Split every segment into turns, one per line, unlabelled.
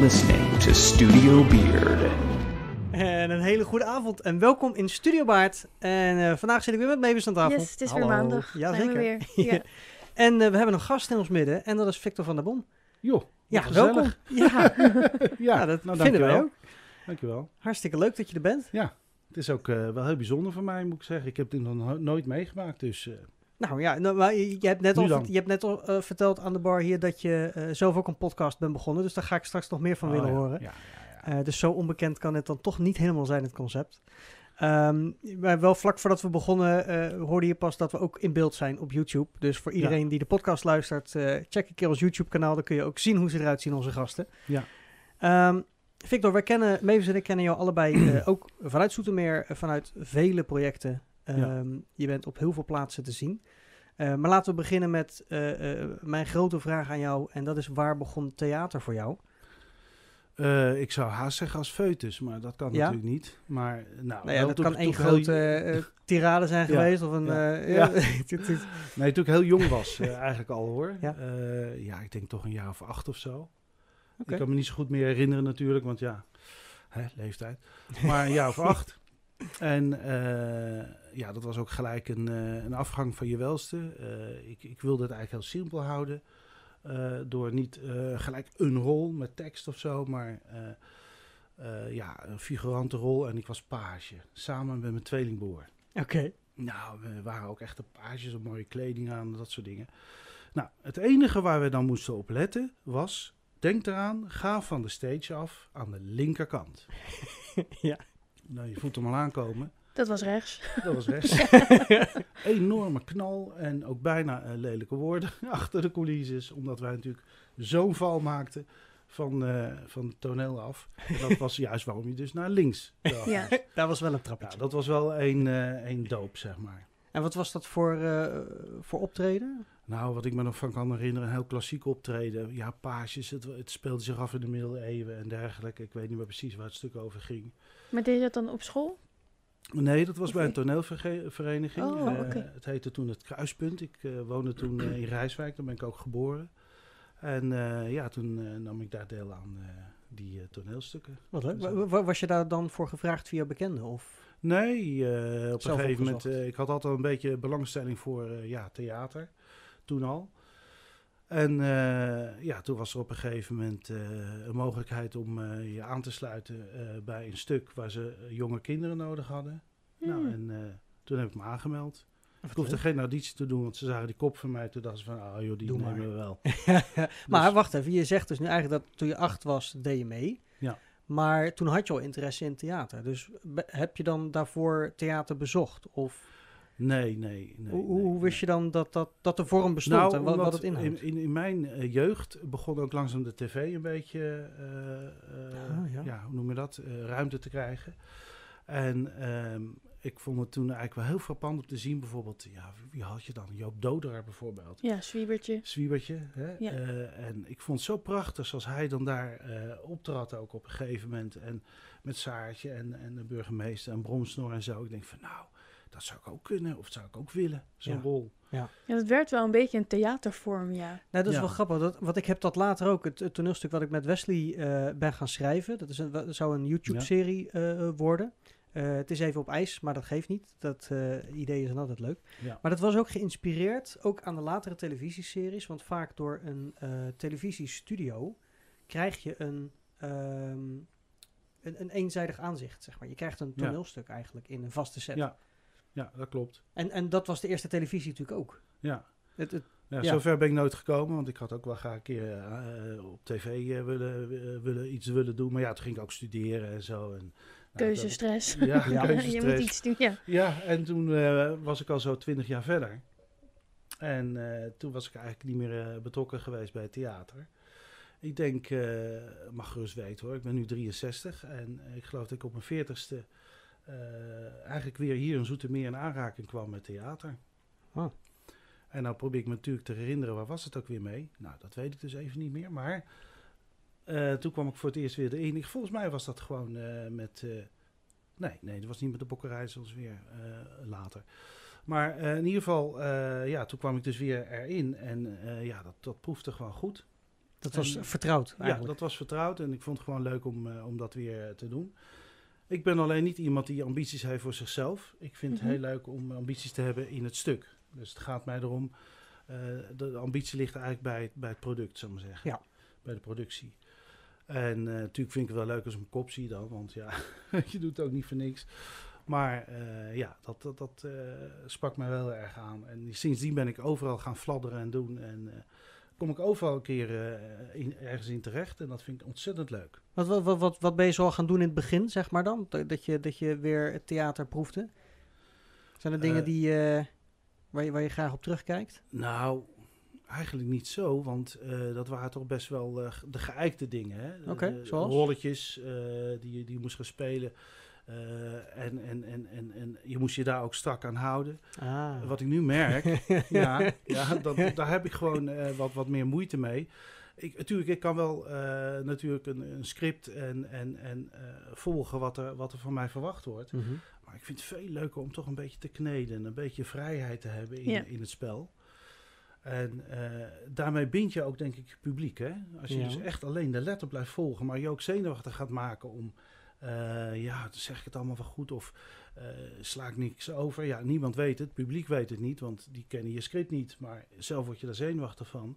listening to Studio Beard.
En een hele goede avond en welkom in Studio Baard. En eh, vandaag zit ik weer met Mavis aan tafel.
Yes, het is
Hallo.
weer maandag.
Ja,
Zijn we
zeker.
weer. Ja.
En eh, we hebben een gast in ons midden en dat is Victor van der Bom.
Joh,
Ja, welkom. Ja,
Ja,
ja, dat
nou,
vinden wij
dankjewel.
ook.
Dankjewel.
Hartstikke leuk dat je er bent.
Het is ook eh, wel heel bijzonder voor mij, moet ik zeggen. Ik heb dit nog no- nooit meegemaakt, dus... eh,
Nou ja, nou, maar je, je hebt net al, je hebt net al eh, verteld aan de bar hier dat je eh, zelf ook een podcast bent begonnen. Dus daar ga ik straks nog meer van
oh,
willen
ja.
horen.
Ja, ja, ja.
Eh, dus zo onbekend kan het dan toch niet helemaal zijn, het concept. Ehm, maar wel vlak voordat we begonnen eh, hoorde je pas dat we ook in beeld zijn op YouTube. Dus voor iedereen die de podcast luistert, eh, check een keer ons YouTube kanaal. Dan kun je ook zien hoe ze eruit zien, onze gasten.
Ja.
Ehm, Victor, wij kennen, Mavis en ik kennen jou allebei eh, ook vanuit Zoetermeer, eh, vanuit vele projecten. Ehm, Je bent op heel veel plaatsen te zien. Eh, maar laten we beginnen met eh, eh, mijn grote vraag aan jou. En dat is, waar begon theater voor jou?
Ik zou haast zeggen als foetus, maar dat kan
Ja?
natuurlijk niet. Maar nou,
Nou ja, dat kan één grote tirade zijn geweest. Of een,
Nee, toen ik heel jong was, eigenlijk al hoor.
Ja.
Ik denk toch een jaar of acht of zo. Ik kan me niet zo goed meer herinneren natuurlijk, want ja, hè, leeftijd. Maar een jaar of acht. En ja, dat was ook gelijk een, eh, een afgang van je welste. Eh, ik, ik wilde het eigenlijk heel simpel houden. eh, door niet gelijk een rol met tekst of zo, maar ja, een figurante rol. En ik was page, samen met mijn tweelingbroer.
Oké.
Nou, we waren ook echte pages, een mooie kleding aan, dat soort dingen. Nou, het enige waar we dan moesten op letten was... Denk eraan, ga van de stage af aan de linkerkant.
Ja.
Nou, je voelt hem al aankomen.
Dat was rechts.
Dat was rechts. Enorme knal en ook bijna eh, lelijke woorden achter de coulisses. Omdat wij natuurlijk zo'n val maakten van, eh, van het toneel af. En dat was juist waarom je dus naar links eraf
Ja.
Daar was wel een.
Nou, dat was wel een, eh een doop, zeg maar.
En wat was dat voor, eh, voor optreden?
Nou, wat ik me nog van kan herinneren, een heel klassiek optreden. Ja, paasjes, het, het speelde zich af in de middeleeuwen en dergelijke. Ik weet niet meer precies waar het stuk over ging.
Maar deed je dat dan op school?
Nee, dat was
Of
bij een toneelvereniging.
Oh,
Eh. Het heette toen het Kruispunt. Ik eh, woonde toen eh, in Rijswijk, daar ben ik ook geboren. En eh, ja, toen eh, nam ik daar deel aan eh, die toneelstukken.
Wat leuk. Wa- Was je daar dan voor gevraagd via bekenden? Of?
Nee, eh, op
Zelf
een gegeven moment, eh, ik had altijd een beetje belangstelling voor eh, ja, theater, toen al. En eh, ja, toen was er op een gegeven moment eh, een mogelijkheid om eh, je aan te sluiten bij een stuk waar ze jonge kinderen nodig hadden. Nou,
Hmm.
en toen heb ik me aangemeld.
Wat
Ik hoefde
leuk.
geen auditie te doen, want ze zagen die kop van mij. Toen dachten ze van, ah joh, die
Doe
nemen
maar.
we wel.
maar
Dus-
wacht even, je zegt dus nu eigenlijk dat toen je acht was, deed je mee.
Ja.
Maar toen had je al interesse in theater. Dus heb je dan daarvoor theater bezocht? Of
Nee, nee, nee.
hoe, hoe
nee,
wist je dan dat, dat, dat de vorm bestond
Nou,
en wat, wat het inhoudt?
In, in, in mijn eh, jeugd begon ook langzaam de tv een beetje, eh, eh,
Ah, ja.
ja. hoe noem je dat, Eh, ruimte te krijgen. En ehm, ik vond het toen eigenlijk wel heel frappant om te zien, bijvoorbeeld, ja, wie had je dan? Joop Doderer bijvoorbeeld.
Ja, zwiebertje.
Zwiebertje. Hè?
Ja.
Eh, en ik vond het zo prachtig zoals hij dan daar eh optrad ook op een gegeven moment. En met Saartje en, en de burgemeester en Bromsnor en zo. Ik denk van nou, dat zou ik ook kunnen of dat zou ik ook willen, zo'n
Ja.
rol.
Ja, dat werd wel een beetje een theatervorm, ja.
Nou, dat is
Ja.
wel grappig. Dat, want ik heb dat later ook, het, het toneelstuk wat ik met Wesley eh, ben gaan schrijven. Dat, is een, dat zou een YouTube-serie eh, worden. Eh, het is even op ijs, maar dat geeft niet. Dat eh ideeën zijn altijd leuk.
Ja.
Maar dat was ook geïnspireerd, ook aan de latere televisieseries. Want vaak door een eh, televisiestudio krijg je een, ehm, een, een eenzijdig aanzicht, zeg maar. Je krijgt een
Ja.
toneelstuk eigenlijk in een vaste set.
Ja. Ja, dat klopt.
En, en dat was de eerste televisie natuurlijk ook.
Ja.
Het, het,
Ja,
Ja.
Zover ben ik nooit gekomen, want ik had ook wel graag een keer eh, op tv eh, willen, eh, willen, iets willen doen. Maar ja, toen ging ik ook studeren en zo. En, nou,
Keuzestress.
dat- Ja,
Ja.
je moet iets doen, ja.
Ja, en toen eh, was ik al zo twintig jaar verder. En eh, toen was ik eigenlijk niet meer eh, betrokken geweest bij het theater. Ik denk, eh mag gerust weten hoor, ik ben nu 63 en ik geloof dat ik op mijn 40ste eh, eigenlijk weer hier in Zoetermeer in aanraking kwam met theater.
Oh.
En nou probeer ik me natuurlijk te herinneren, waar was het ook weer mee? Nou, dat weet ik dus even niet meer, maar eh, toen kwam ik voor het eerst weer erin. Volgens mij was dat gewoon eh, met... eh, nee, nee, dat was niet met de bokkerij, zoals weer eh, later. Maar eh, in ieder geval, eh, ja, toen kwam ik dus weer erin. En eh, ja, dat, dat proefde gewoon goed.
Dat was vertrouwd
Ja,
eigenlijk.
dat was vertrouwd en ik vond het gewoon leuk om, eh, om dat weer te doen. Ik ben alleen niet iemand die ambities heeft voor zichzelf. Ik vind
Mhm.
het heel leuk om ambities te hebben in het stuk. Dus het gaat mij erom, eh, de, ambitie ligt eigenlijk bij, het- bij het product, zou ik maar zeggen.
Ja.
Bij de productie. En eh, natuurlijk vind ik het wel leuk als ik een kop zie dan, want ja, je doet het ook niet voor niks. Maar eh, ja, dat, dat, dat sprak mij wel erg aan. En sindsdien ben ik overal gaan fladderen en doen. En kom ik overal een keer eh, in, ergens in terecht. En dat vind ik ontzettend leuk.
Wat, wat, wat, wat, ben je zo al gaan doen in het begin, zeg maar dan? Dat je, dat je weer het theater proefde? Zijn er dingen
Eh,
die, eh, waar, je, waar je graag op terugkijkt?
Nou, eigenlijk niet zo, want dat waren toch best wel de geëikte dingen. hè. De- de
zoals?
Rolletjes die, die je moest gaan spelen. Eh, en, en, en, en, en je moest je daar ook strak aan houden.
Ah.
Wat ik nu merk, ja, ja dat, daar heb ik gewoon eh, wat, wat meer moeite mee. Ik, natuurlijk, ik kan wel eh, natuurlijk een, een script en, en, en eh, volgen wat er, wat er van mij verwacht wordt.
Mhm.
Maar ik vind het veel leuker om toch een beetje te kneden. Een beetje vrijheid te hebben in,
Ja.
in het spel. En eh, daarmee bind je ook, denk ik, je publiek. Hè? Als je
Ja.
dus echt alleen de letter blijft volgen, maar je ook zenuwachtig gaat maken om... eh, ja, dan zeg ik het allemaal wel goed of eh, sla ik niks over. Ja, niemand weet het, het publiek weet het niet, want die kennen je script niet. Maar zelf word je daar zenuwachtig van.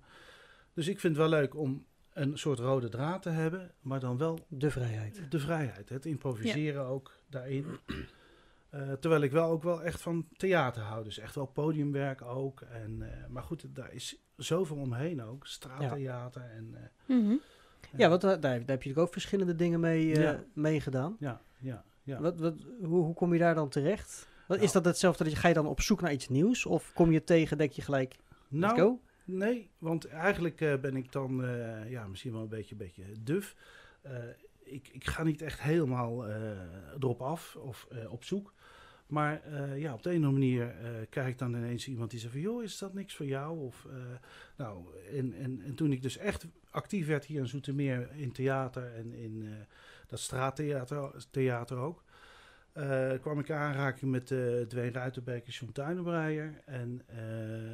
Dus ik vind het wel leuk om een soort rode draad te hebben, maar dan wel
De vrijheid.
de vrijheid, het improviseren ook daarin. Eh, terwijl ik wel ook wel echt van theater hou, dus echt wel podiumwerk ook. En, eh, maar goed, daar is zoveel omheen ook, straattheater en... eh,
Mhm. Ja, want daar, daar heb je natuurlijk ook verschillende dingen mee, eh, mee gedaan.
ja, ja, ja.
Wat, wat, hoe, hoe kom je daar dan terecht? Wat, is
Nou.
dat hetzelfde dat je, ga je dan op zoek naar iets nieuws? Of kom je tegen, denk je gelijk, let's
nou,
go?
nee, want eigenlijk eh, ben ik dan ja, ja, misschien wel een beetje, beetje duf. Eh, ik, ik ga niet echt helemaal eh, erop af of eh, op zoek. Maar eh, ja, op de een andere manier eh krijg ik dan ineens iemand die zegt van... joh, is dat niks voor jou? Of, eh, nou, en, en, en toen ik dus echt actief werd hier in Zoetermeer in theater... en in eh, dat straattheater theater ook... eh, kwam ik in aanraking met eh Dwayne Ruitenbeek en John Tuinenbreier. En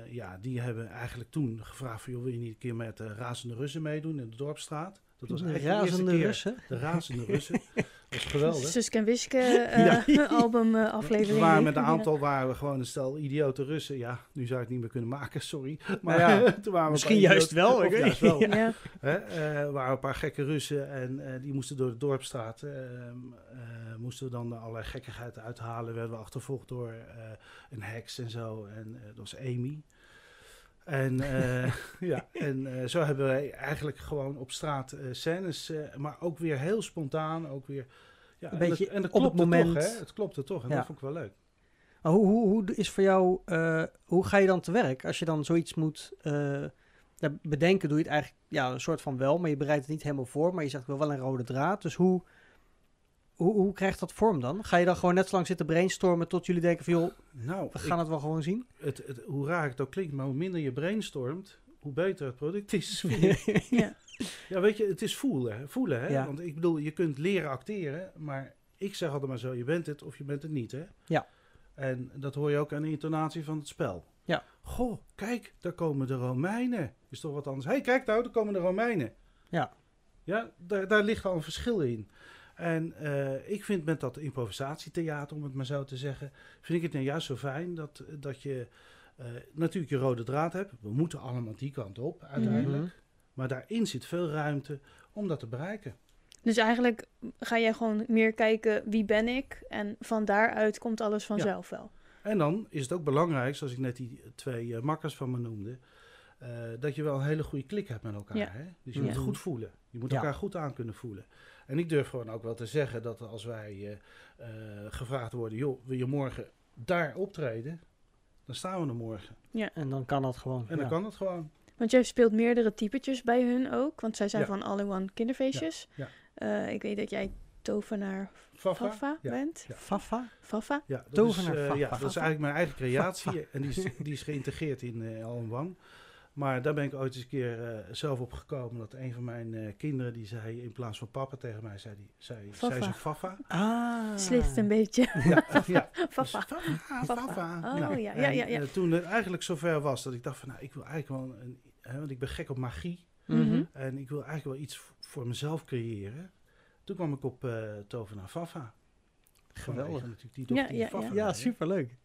ja, die hebben eigenlijk toen gevraagd joh, wil je niet een keer met de Razende Russen meedoen in de Dorpstraat? Dat was
De
eigenlijk de
razende. Russen.
De Razende Russen. Dat was geweldig.
Suske en Wiske eh, album eh, aflevering.
Waren met een aantal waren we gewoon een stel idiote Russen. Ja, nu zou ik het niet meer kunnen maken, sorry. Maar
Nou ja,
toen waren we
Misschien juist wel.
idioten- Of
weet
juist
niet.
wel.
Ja.
Ja.
Hè? eh, waren een paar gekke Russen en eh, die moesten door de dorpstraat, eh, eh, moesten we dan allerlei gekkigheid uithalen. Werden we achtervolgd door eh, een heks en zo. En eh, dat was Amy. En, eh, ja, en eh, zo hebben wij eigenlijk gewoon op straat eh, scènes, maar ook weer heel spontaan, ook weer... Ja,
Een
en
beetje
dat, en dat
op het moment.
toch, hè? Het klopte toch en
Ja.
dat vond ik wel leuk.
Maar hoe, hoe, hoe is voor jou, hoe ga je dan te werk? Als je dan zoiets moet bedenken, doe je het eigenlijk ja, een soort van wel, maar je bereidt het niet helemaal voor, maar je zegt wel wel een rode draad. Dus hoe, hoe, hoe krijgt dat vorm dan? Ga je dan gewoon net zo lang zitten brainstormen tot jullie denken van joh,
Nou,
we
ik-
gaan het wel gewoon zien?
het, het, hoe raar het ook klinkt, maar hoe minder je brainstormt, hoe beter het product is.
Ja.
ja, weet je, het is voelen, voelen hè.
Ja.
Want ik bedoel, je kunt leren acteren, maar ik zeg altijd maar zo, je bent het of je bent het niet, hè.
Ja.
En dat hoor je ook aan de intonatie van het spel.
Ja.
Goh, kijk, daar komen de Romeinen. Is toch wat anders. Hé, hey, kijk nou, daar komen de Romeinen.
Ja.
Ja, daar, daar ligt al een verschil in. En eh, ik vind met dat improvisatietheater, om het maar zo te zeggen, vind ik het nou juist zo fijn dat, dat je eh, natuurlijk je rode draad hebt. We moeten allemaal die kant op, uiteindelijk.
Mhm.
Maar daarin zit veel ruimte om dat te bereiken.
Dus eigenlijk ga jij gewoon meer kijken wie ben ik en van daaruit komt alles vanzelf wel.
En dan is het ook belangrijk, zoals ik net die twee eh, makkers van me noemde, eh, dat je wel een hele goede klik hebt met elkaar.
Ja.
Hè? Dus je
Ja.
moet goed voelen. Je moet
Ja.
elkaar goed aan kunnen voelen. En ik durf gewoon ook wel te zeggen dat als wij eh, eh, gevraagd worden, joh, wil je morgen daar optreden? Dan staan we er morgen.
En dan kan dat gewoon.
En dan
ja.
kan het gewoon.
Want jij speelt meerdere typetjes bij hun ook, want zij zijn
Ja.
van All-in-One kinderfeestjes.
Ja,
Eh, ik weet dat jij tovenaar
Fafa?
Fafa
Ja.
bent.
Ja.
Fafa?
Fafa?
Ja, dat, is,
Tovenaar
eh,
Fafa.
ja, dat is eigenlijk mijn eigen creatie. En die is, die is geïntegreerd in eh All in One. Maar daar ben ik ooit eens een keer eh, zelf op gekomen. Dat een van mijn eh, kinderen, die zei in plaats van papa tegen mij, zei, die, zei, zei
Fafa.
ze Fafa.
Ah.
Slicht een beetje.
Ja, ja.
Fafa.
Dus Fafa, Fafa.
Oh,
Nou,
ja, ja,
en,
ja, ja.
eh, toen het eigenlijk zover was dat ik dacht van, nou, ik wil eigenlijk wel een... Hè, want ik ben gek op magie.
Mhm.
En ik wil eigenlijk wel iets voor mezelf creëren. Toen kwam ik op eh Tovenaar Fafa.
Geweldig.
Natuurlijk die
Ja,
dochter die
ja,
Fafa
ja.
Ja, superleuk.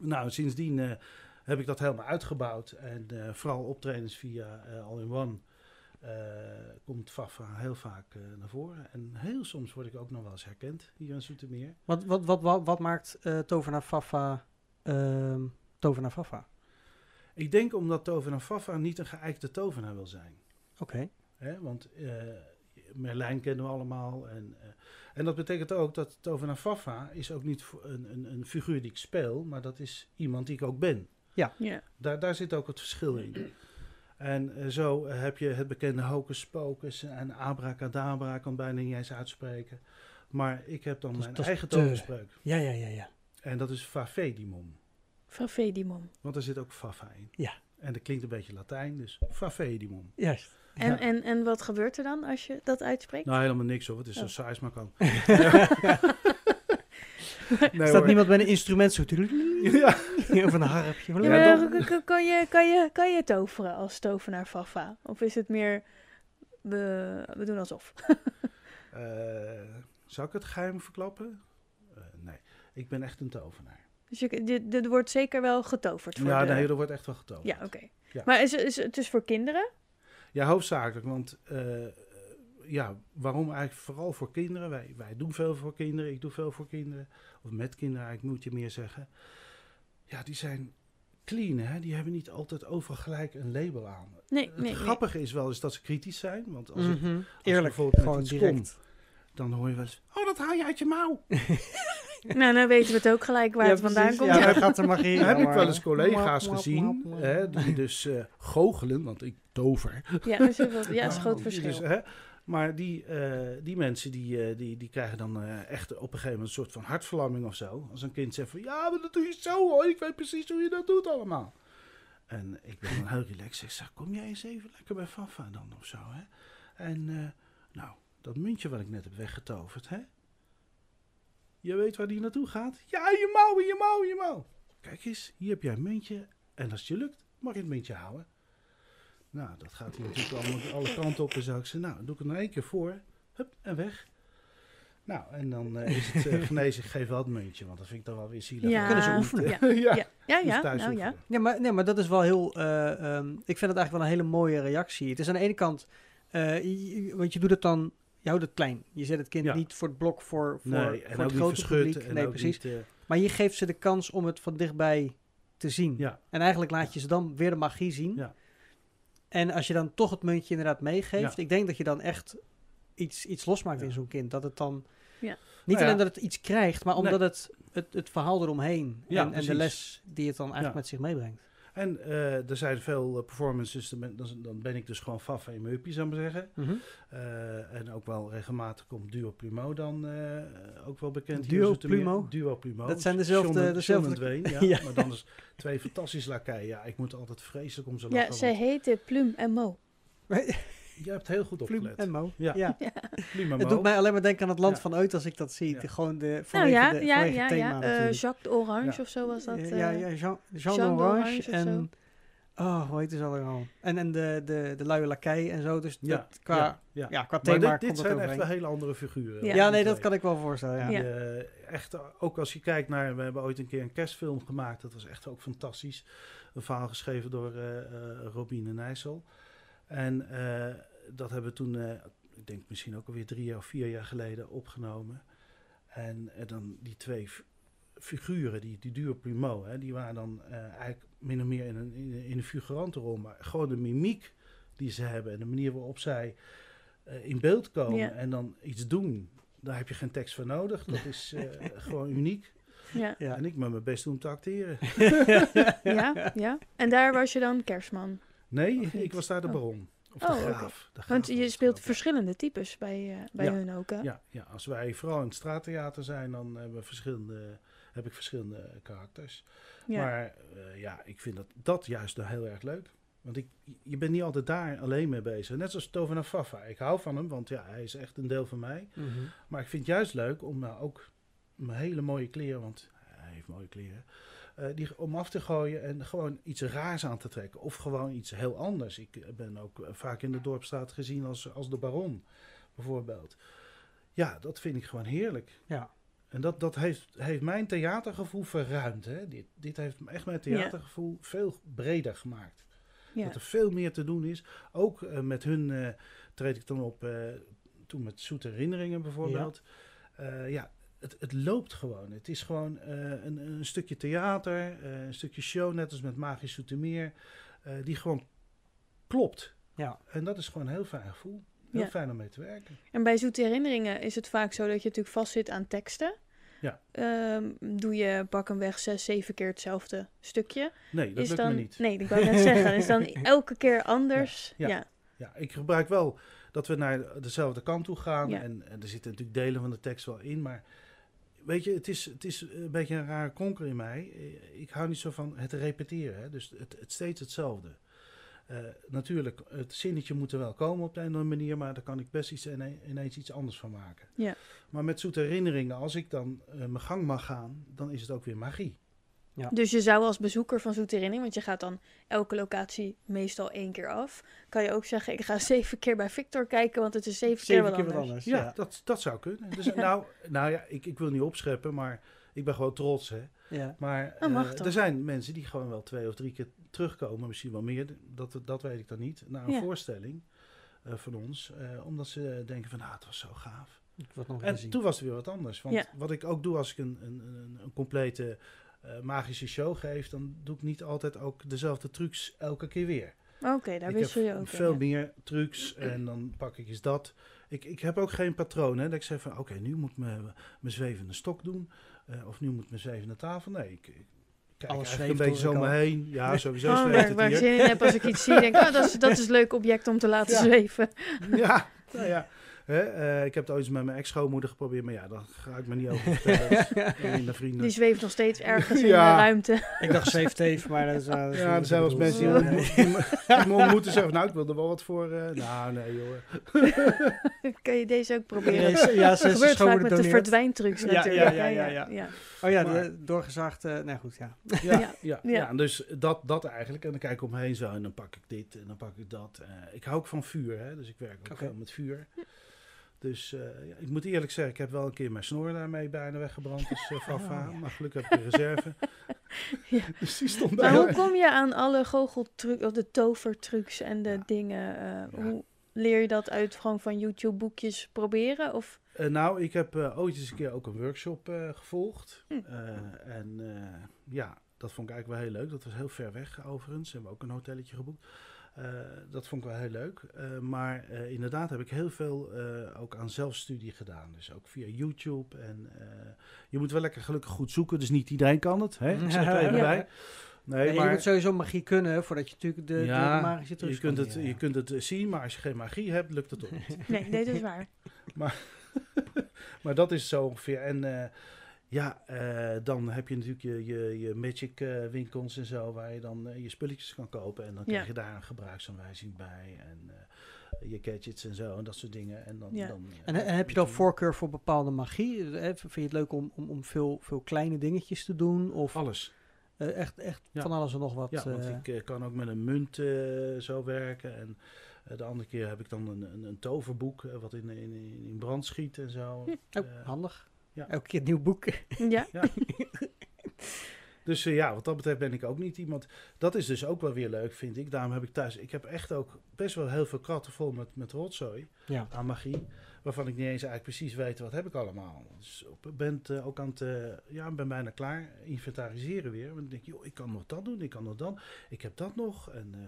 Nou, sindsdien eh, heb ik dat helemaal uitgebouwd. En eh, vooral optredens via eh, All-in-One eh, komt Fafa heel vaak naar voren. En heel soms word ik ook nog wel eens herkend hier in Zoetermeer.
Wat, wat, wat, wat, wat maakt Tovenaar Fafa ehm Tovenaar Fafa?
Ik denk omdat Tovenaar Fafa niet een geëikte tovenaar wil zijn.
Oké.
Want Merlijn kennen we allemaal. En, en dat betekent ook dat Tovenaar Fafa is ook niet een, een, een figuur die ik speel, maar dat is iemand die ik ook ben.
Ja.
Daar, daar zit ook het verschil in. En eh, zo heb je het bekende hocus pocus en abracadabra, ik kan bijna niet eens uitspreken. Maar ik heb dan
Dat
mijn
dat
eigen toverspreuk.
Ja, ja, ja, ja.
En dat is Favedimum.
Favedimum.
Want daar zit ook Fafa in.
Ja.
En dat klinkt een beetje Latijn, dus Favedimum.
Juist.
En,
Ja.
en, en wat gebeurt er dan als je dat uitspreekt?
Nou, helemaal niks hoor. Het is zo
Oh.
saai als maar kan. Nee,
staat
hoor.
niemand met een instrument zo...
Ja.
of een harpje.
Ja, maar kan, je, kan, je, kan je toveren als tovenaar Fafa? Of is het meer, we, we doen alsof?
Eh, zou ik het geheim verklappen? Eh, nee, ik ben echt een tovenaar.
Dus je, dit, dit wordt zeker wel getoverd voor
Ja,
de...
nee, er wordt echt wel getoverd.
Ja, oké.
Ja.
Maar is, is het dus voor kinderen?
Ja, hoofdzakelijk. Want eh, ja, waarom eigenlijk vooral voor kinderen? Wij, wij doen veel voor kinderen. Ik doe veel voor kinderen. Of met kinderen eigenlijk, moet je meer zeggen. Ja, die zijn clean, hè? Die hebben niet altijd overal gelijk een label aan.
Nee,
Het
nee, nee.
grappige is wel eens dat ze kritisch zijn. Want als ik,
Mhm. Eerlijk,
bijvoorbeeld met
gewoon
iets
direct.
dan hoor je wel eens... Oh, dat haal je uit je mouw.
Nou, dan weten we het ook gelijk waar
Ja,
het vandaan
precies.
komt.
Ja,
Ja.
daar gaat de magie.
Heb ik wel eens collega's gezien, hè, die dus eh goochelen, want ik tover.
Ja, dat is, ja, dat is een groot
Die
verschil.
dus, hè, maar die, eh, die mensen die, eh, die, die krijgen dan eh, echt op een gegeven moment een soort van hartverlamming of zo. Als een kind zegt van ja, maar dat doe je zo hoor, ik weet precies hoe je dat doet allemaal. En ik ben dan heel relaxed. Ik zeg, kom jij eens even lekker bij Fafa dan of zo. Hè? En nou, dat muntje wat ik net heb weggetoverd, hè? Je weet waar die naartoe gaat? Ja, je mouw, je mouw, je mouw. Kijk eens, hier heb jij een muntje. En als het je lukt, mag je het muntje houden. Nou, dat gaat hier natuurlijk allemaal alle kanten op. En zou ik zeggen, nou, doe ik het nog één keer voor. Hup, en weg. Nou, en dan eh, is het uh, genezen. Ik geef wel het muntje, want dat vind ik dan wel weer zielig.
Ja,
Kunnen ze oefenen.
Ja,
ja.
ja, ja,
Moest
ja,
thuis
nou ja.
oefenen.
Ja, maar, nee, maar dat is wel heel... eh, ehm, ik vind het eigenlijk wel een hele mooie reactie. Het is aan de ene kant... eh, je- want je doet het dan... Je houdt het klein. Je zet het kind
Ja.
niet voor het blok voor, voor,
Nee,
voor het grote publiek.
En
Nee, precies.
Niet,
Maar je geeft ze de kans om het van dichtbij te zien.
ja,
En eigenlijk laat je ze dan weer de magie zien.
Ja.
En als je dan toch het muntje inderdaad meegeeft,
Ja.
ik denk dat je dan echt iets, iets losmaakt
Ja.
in zo'n kind. Dat het dan
Ja.
niet
Nou ja.
alleen dat het iets krijgt, maar omdat
Nee.
het, het, het verhaal eromheen
Ja,
en, en de les die het dan eigenlijk
Ja.
met zich meebrengt.
En eh, er zijn veel eh, performances, dan ben, dan- dan ben ik dus gewoon faf mijn uppie, zou ik maar zeggen. Eh, en ook wel regelmatig komt Duo Plumo dan eh, ook wel bekend.
Duo. Plumo?
Duo Plumo.
Dat zijn dezelfde-
John en-
dezelfde-
John en Dwayne, ja.
Ja.
Maar dan dus twee fantastische lakeien. Ja, ik moet altijd vreselijk om ze
Ja,
lachen.
ze
want
heten Plum en Mo.
Je hebt heel goed opgelet.
en Mo.
Ja.
Ja.
En
Het doet mij alleen maar denken aan het land
Ja.
van ooit als ik dat zie.
Ja.
De- Gewoon de,
Nou
vanwege
ja,
de,
ja,
vanwege
ja,
het thema
ja. Eh,
natuurlijk.
Jacques d'Orange
Ja.
of zo was dat.
ja,
eh,
ja, ja, Jean, Jean,
Jean zo.
en... Oh, hoe heet het allemaal? En, en de, de, de luie lakij en zo. Dus
Ja,
dat, qua,
ja,
ja,
ja.
qua
Maar
thema
dit, dit
komt dat
zijn echt hele andere figuren.
Ja.
Ja, nee, dat kan ik wel voorstellen. Ja.
Ja.
Die, eh, echt, ook als je kijkt naar, we hebben ooit een keer een kerstfilm gemaakt, dat was echt ook fantastisch. Een verhaal geschreven door eh eh, Robine Nijssel. En eh, dat hebben we toen, eh, ik denk misschien ook alweer drie jaar of vier jaar geleden opgenomen. En eh, dan die twee figuren, die, die duo Plumeau, hè, die waren dan eh, eigenlijk min of meer in een, in, een- in een figurante rol. Maar gewoon de mimiek die ze hebben en de manier waarop zij eh, in beeld komen
Ja.
en dan iets doen. Daar heb je geen tekst voor nodig. Dat is eh, gewoon uniek.
Ja.
Ja.
En ik met mijn best doen om te acteren.
Ja, ja. En daar was je dan kerstman.
Nee,
Of
ik was daar de
Oh.
baron. Of
Oh,
de
oké.
graaf. De graaf
Want je speelt verschillende types bij, eh, bij
Ja.
hun ook, hè?
Ja, ja, als wij vooral in het straattheater zijn, dan hebben we verschillende, heb ik verschillende karakters.
Ja.
Maar eh, ja, ik vind dat, dat juist heel erg leuk. Want ik, je bent niet altijd daar alleen mee bezig. Net zoals Tovenaar Fafa. Ik hou van hem, want ja, hij is echt een deel van mij.
Mhm.
Maar ik vind het juist leuk om nou ook mijn hele mooie kleren, want hij heeft mooie kleren, eh, die, om af te gooien en gewoon iets raars aan te trekken. Of gewoon iets heel anders. Ik eh, ben ook eh, vaak in de dorpstraat gezien als, als de baron, bijvoorbeeld. Ja, dat vind ik gewoon heerlijk.
Ja.
En dat, dat heeft, heeft mijn theatergevoel verruimd. Hè? Dit, dit heeft echt mijn theatergevoel veel breder gemaakt.
Ja.
Dat er veel meer te doen is. Ook met hun treed ik dan op, toen met Zoete Herinneringen bijvoorbeeld. Ja, ja het, het loopt gewoon. Het is gewoon eh, een, een stukje theater, eh, een stukje show, net als met Magisch Zoetermeer, eh die gewoon klopt.
Ja.
En dat is gewoon een heel fijn gevoel. Heel
Ja.
fijn om mee te werken.
En bij Zoete Herinneringen is het vaak zo dat je natuurlijk vastzit aan teksten.
Ja.
Ehm, doe je pak een weg zes, zeven keer hetzelfde stukje.
Nee, dat
is
lukt
dan,
me niet.
Nee, ik wou net zeggen. Is dan elke keer anders?
Ja,
Ja.
ik gebruik wel dat we naar dezelfde kant toe gaan. En er zitten natuurlijk delen van de tekst wel in. Maar weet je, het is, het is een beetje een rare konker in mij. Eh, Ik hou niet zo van het repeteren. Hè? Dus het, het steeds hetzelfde. Eh, natuurlijk, het zinnetje moet er wel komen op de een of andere manier. Maar daar kan ik best iets, ine- ineens iets anders van maken.
Ja.
Maar met zoete herinneringen, als ik dan eh, mijn gang mag gaan, dan is het ook weer magie.
Dus je zou als bezoeker van Zoete Herinnering, want je gaat dan elke locatie meestal één keer af, kan je ook zeggen, ik ga zeven keer bij Victor kijken, want het is zeven,
Zeven
keer wat anders.
Ja,
Ja.
Dat, dat zou kunnen. Dus,
Ja.
Nou, nou ja, ik, ik wil niet opscheppen, maar ik ben gewoon trots. Hè.
Ja.
Maar
mag
eh,
toch?
er zijn mensen die gewoon wel twee of drie keer terugkomen, misschien wel meer, dat, dat weet ik dan niet, naar een
Ja.
voorstelling eh, van ons. eh, omdat ze denken van, ah, het was zo gaaf.
Nog
En toen was het weer wat anders. Want
Ja.
wat ik ook doe als ik een, een, een, een complete magische show geef, dan doe ik niet altijd ook dezelfde trucs elke keer weer.
Oké, daar
ik
wissel je ook in,
veel
ja.
meer trucs en dan pak ik eens dat. Ik, ik heb ook geen patroon, hè, dat ik zeg van oké, nu moet mijn mijn zwevende stok doen. eh, of nu moet mijn zwevende tafel. Nee, ik, ik kijk
Alles
een beetje zo
ik
me heen. Ja, sowieso
Oh,
zweeft
waar,
het
waar ik zin in heb als ik iets zie, denk ik, oh, dat is, dat is een leuk object om te laten
Ja.
zweven.
Ja, nou ja. Hè, eh, ik heb het ooit eens met mijn ex-schoonmoeder geprobeerd, maar ja, daar ga ik me niet over vertellen. Vrienden.
Die zweeft nog steeds ergens in de ruimte.
Ik dacht zweefteef, maar dat is... uh, dat is
Ja, er zijn wel eens mensen die, ontmoeten en zeggen, nou, ik wil er wel wat voor. eh, nou, nee, joh.
kan je deze ook proberen?
Nee, ze- ja,
dat
ze-
gebeurt vaak
schoonmoeder
met de verdwijntrucs
Ja,
natuurlijk.
ja, ja, ja,
ja.
Oh ja, doorgezaagd... eh nou goed, ja.
Ja,
Ja.
ja, ja,
Ja.
dus dat, dat eigenlijk. En dan kijk ik om me heen zo en dan pak ik dit en dan pak ik dat. Eh, ik hou ook van vuur, hè, dus ik werk ook veel met vuur. Dus eh, ik moet eerlijk zeggen, ik heb wel een keer mijn snor daarmee bijna weggebrand als uh.
Oh, ja.
Maar gelukkig heb ik een reserve.
Ja.
Dus die stond
Maar
bij
hoe kom je aan alle goocheltrucs, of de tovertrucs en de
Ja.
dingen? eh. Hoe leer je dat uit gewoon van YouTube boekjes proberen? Of
nou, ik heb ooit eens een keer ook een workshop gevolgd.
Hm.
En ja, dat vond ik eigenlijk wel heel leuk. Dat was heel ver weg overigens. Hebben we ook een hotelletje geboekt. Eh, dat vond ik wel heel leuk. Eh, maar eh, inderdaad heb ik heel veel eh, ook aan zelfstudie gedaan. Dus ook via YouTube. En eh, je moet wel lekker gelukkig goed zoeken. Dus niet iedereen kan het. Hè? Ik zeg er even
Ja.
bij. Nee,
Nee, je
maar
moet sowieso magie kunnen voordat je natuurlijk de, de,
Ja,
de magische trucs
je kunt,
kan
het, je kunt het zien, maar als je geen magie hebt, lukt het ook niet.
nee, nee, dat is waar.
maar dat is zo ongeveer. En eh, ja, eh, dan heb je natuurlijk je, je, je magic eh, winkels en zo, waar je dan eh, je spulletjes kan kopen. En dan
Ja.
krijg je daar een gebruiksaanwijzing bij. En eh, je gadgets en zo en dat soort dingen. En, dan,
Ja.
dan,
En, en heb je dan voorkeur voor bepaalde magie? Eh, Vind je het leuk om, om, om veel, veel kleine dingetjes te doen? Of
Alles.
eh, echt, echt
Ja.
van alles en nog wat?
Ja, want ik kan ook met een munt eh, zo werken. En de andere keer heb ik dan een, een, een toverboek wat in, in, in brand schiet en zo.
oh,
Eh,
handig.
Ja.
Elke keer een nieuw boek.
Ja,
Dus eh, ja, wat dat betreft ben ik ook niet iemand. Dat is dus ook wel weer leuk, vind ik. Daarom heb ik thuis. Ik heb echt ook best wel heel veel kratten vol met, met rotzooi
Ja.
aan magie. Waarvan ik niet eens eigenlijk precies weet wat heb ik allemaal. Dus ik ben ook aan het. eh, ja, ik ben bijna klaar. Inventariseren weer. Want ik denk, joh, ik kan nog dat doen. Ik kan nog dan. Ik heb dat nog. En eh,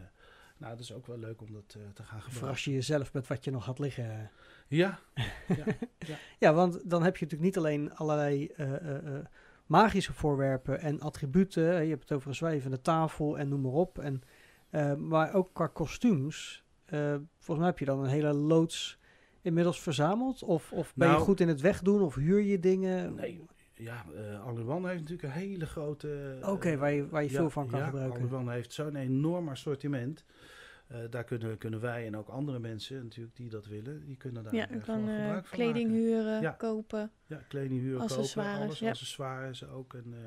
nou, dat is ook wel leuk om dat eh, te gaan gebruiken.
Verras je jezelf met wat je nog had liggen.
Ja,
Ja, want dan heb je natuurlijk niet alleen allerlei eh, eh, magische voorwerpen en attributen. Je hebt het over een zwevende tafel en noem maar op. En, maar ook qua kostuums. volgens mij heb je dan een hele loods inmiddels verzameld. Of, of ben je
Nou-
goed in het wegdoen of huur je dingen?
Nee, ja, eh Aluwan heeft natuurlijk een hele grote... eh,
Oké, waar je- waar je
ja,
veel van kan
ja,
gebruiken.
Aluwan heeft zo'n enorm assortiment. Eh, daar kunnen, kunnen wij en ook andere mensen natuurlijk die dat willen, die kunnen daar
ja
eh,
je kan eh,
gebruik van
kleding
maken.
huren,
Ja.
kopen.
Ja, kleding huren, kopen, alles,
ja.
accessoires ook. En, eh,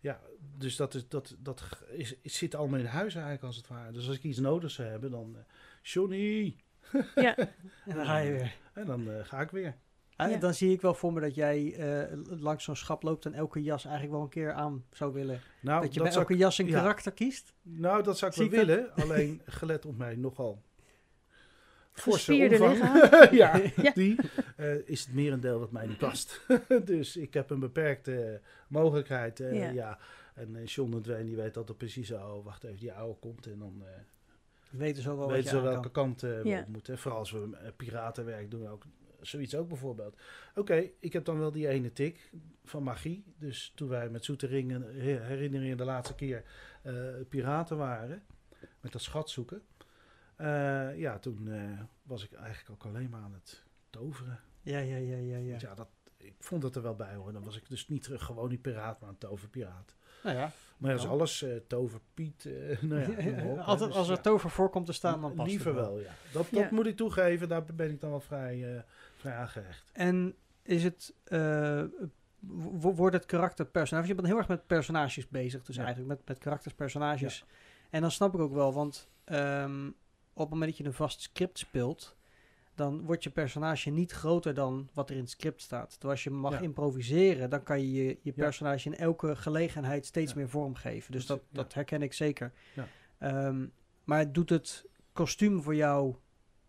ja, dus dat, is, dat, dat is, is, zit allemaal in huis eigenlijk als het ware. Dus als ik iets nodig zou hebben, dan... eh, Johnny!
Ja,
En dan ga je weer.
En dan eh, ga ik weer.
Ja.
Dan zie ik wel voor me dat jij eh, langs zo'n schap loopt en elke jas eigenlijk wel een keer aan zou willen.
Nou,
dat je
dat
bij elke
ik,
jas een
ja.
karakter kiest.
nou, dat zou ik
Zie
wel
ik dat?
willen. Alleen gelet op mij nogal forse omvang. ja,
Ja.
die eh, is het merendeel wat mij niet past. dus ik heb een beperkte mogelijkheid. eh,
Ja.
ja. En eh, John en Dwayne die weet altijd precies, oh, wacht even, die oude komt. En dan
Weten zo wel wat
weten ze welke
kan.
kant we
Ja.
op moeten. Vooral als we piratenwerk doen, ook zoiets ook bijvoorbeeld. Oké, ik heb dan wel die ene tik van magie. Dus toen wij met Zoete Ringen, her- herinner je de laatste keer, eh, piraten waren, met dat schat zoeken. Eh, ja, toen eh, was ik eigenlijk ook alleen maar aan het toveren.
Ja, ja, ja, ja. ja.
Want ja, dat, ik vond het er wel bij hoor. Dan was ik dus niet terug gewoon die piraat, maar een toverpiraat.
Nou ja,
Maar dat
Ja.
alles, toverpiet, nou ja, op.
Altijd
Dus
als er tover voorkomt te staan, dan past
Liever
het
wel, ja. Dat, dat moet ik toegeven, daar ben ik dan wel vrij, vrij aangehecht.
En is het, wo- wordt het karakter personage? Je bent heel erg met personages bezig, dus
Ja.
eigenlijk met, met karakters, personages. En dan snap ik ook wel, want ehm, op het moment dat je een vast script speelt, dan wordt je personage niet groter dan wat er in het script staat. Terwijl als je mag
Ja.
improviseren, dan kan je je, je personage in elke gelegenheid steeds meer vormgeven. Dus
Dat
dat, herken ik zeker.
Ja.
Ehm, maar doet het kostuum voor jou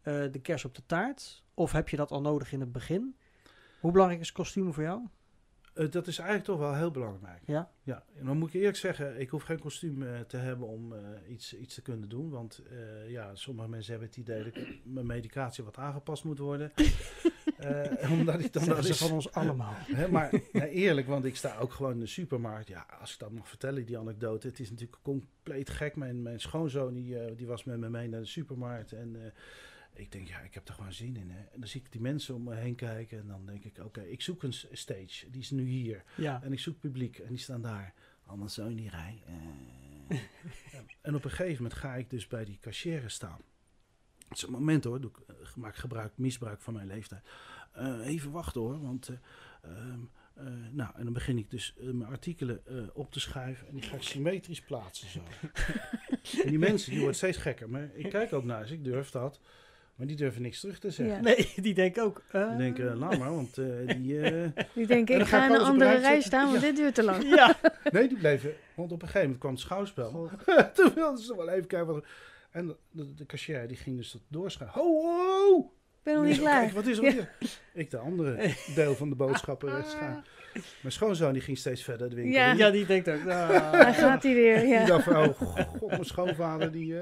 eh, de kers op de taart? Of heb je dat al nodig in het begin? Hoe belangrijk is kostuum voor jou?
Eh, dat is eigenlijk toch wel heel belangrijk.
Ja.
Ja, en dan moet ik eerlijk zeggen, ik hoef geen kostuum eh, te hebben om eh, iets, iets te kunnen doen. Want ja, sommige mensen hebben het idee dat mijn medicatie wat aangepast moet worden. Omdat ik dan
Dat is van ons allemaal.
Hè, maar ja, eerlijk, want ik sta ook gewoon in de supermarkt. Ja, als ik dat mag vertellen, die anekdote. Het is natuurlijk compleet gek. Mijn, mijn schoonzoon die, die was met me mee naar de supermarkt. En ik denk, ja, ik heb er gewoon zin in. Hè. En dan zie ik die mensen om me heen kijken. En dan denk ik, oké, ik zoek een stage. Die is nu hier.
Ja.
En ik zoek publiek. En die staan daar. Anders zo in die rij. Eh. En op een gegeven moment ga ik dus bij die cashier staan. Het is een moment hoor. Doe ik, eh, maak gebruik, misbruik van mijn leeftijd. Eh, even wachten hoor, want... eh, ehm, eh, nou, en dan begin ik dus mijn artikelen op te schuiven en die ga ik symmetrisch plaatsen zo. en die mensen, die worden steeds gekker. Maar ik kijk ook naar ze, ik durf dat. Maar die durven niks terug te zeggen.
Ja.
Nee, die denken ook. eh,
Die denken, laat maar, want eh, die... eh,
Die denken,
En
ik
ga
ga in een andere
rij
staan, want
Ja.
dit duurt te lang.
Ja.
nee, die bleven... Want op een gegeven moment kwam het schouwspel. Toen wilden ze wel even kijken wat... En de, de, de cashier die ging dus dat doorschuiven. Ho, ho!
Ik ben nog niet klaar.
kijk, wat is er? Er? Ik de andere deel van de boodschappen rechts gaan. Mijn schoonzoon die ging steeds verder de winkel
Ja.
ja, die denkt ook. ah.
Daar gaat hij weer,
Die
ja.
dacht van, oh god, mijn schoonvader die...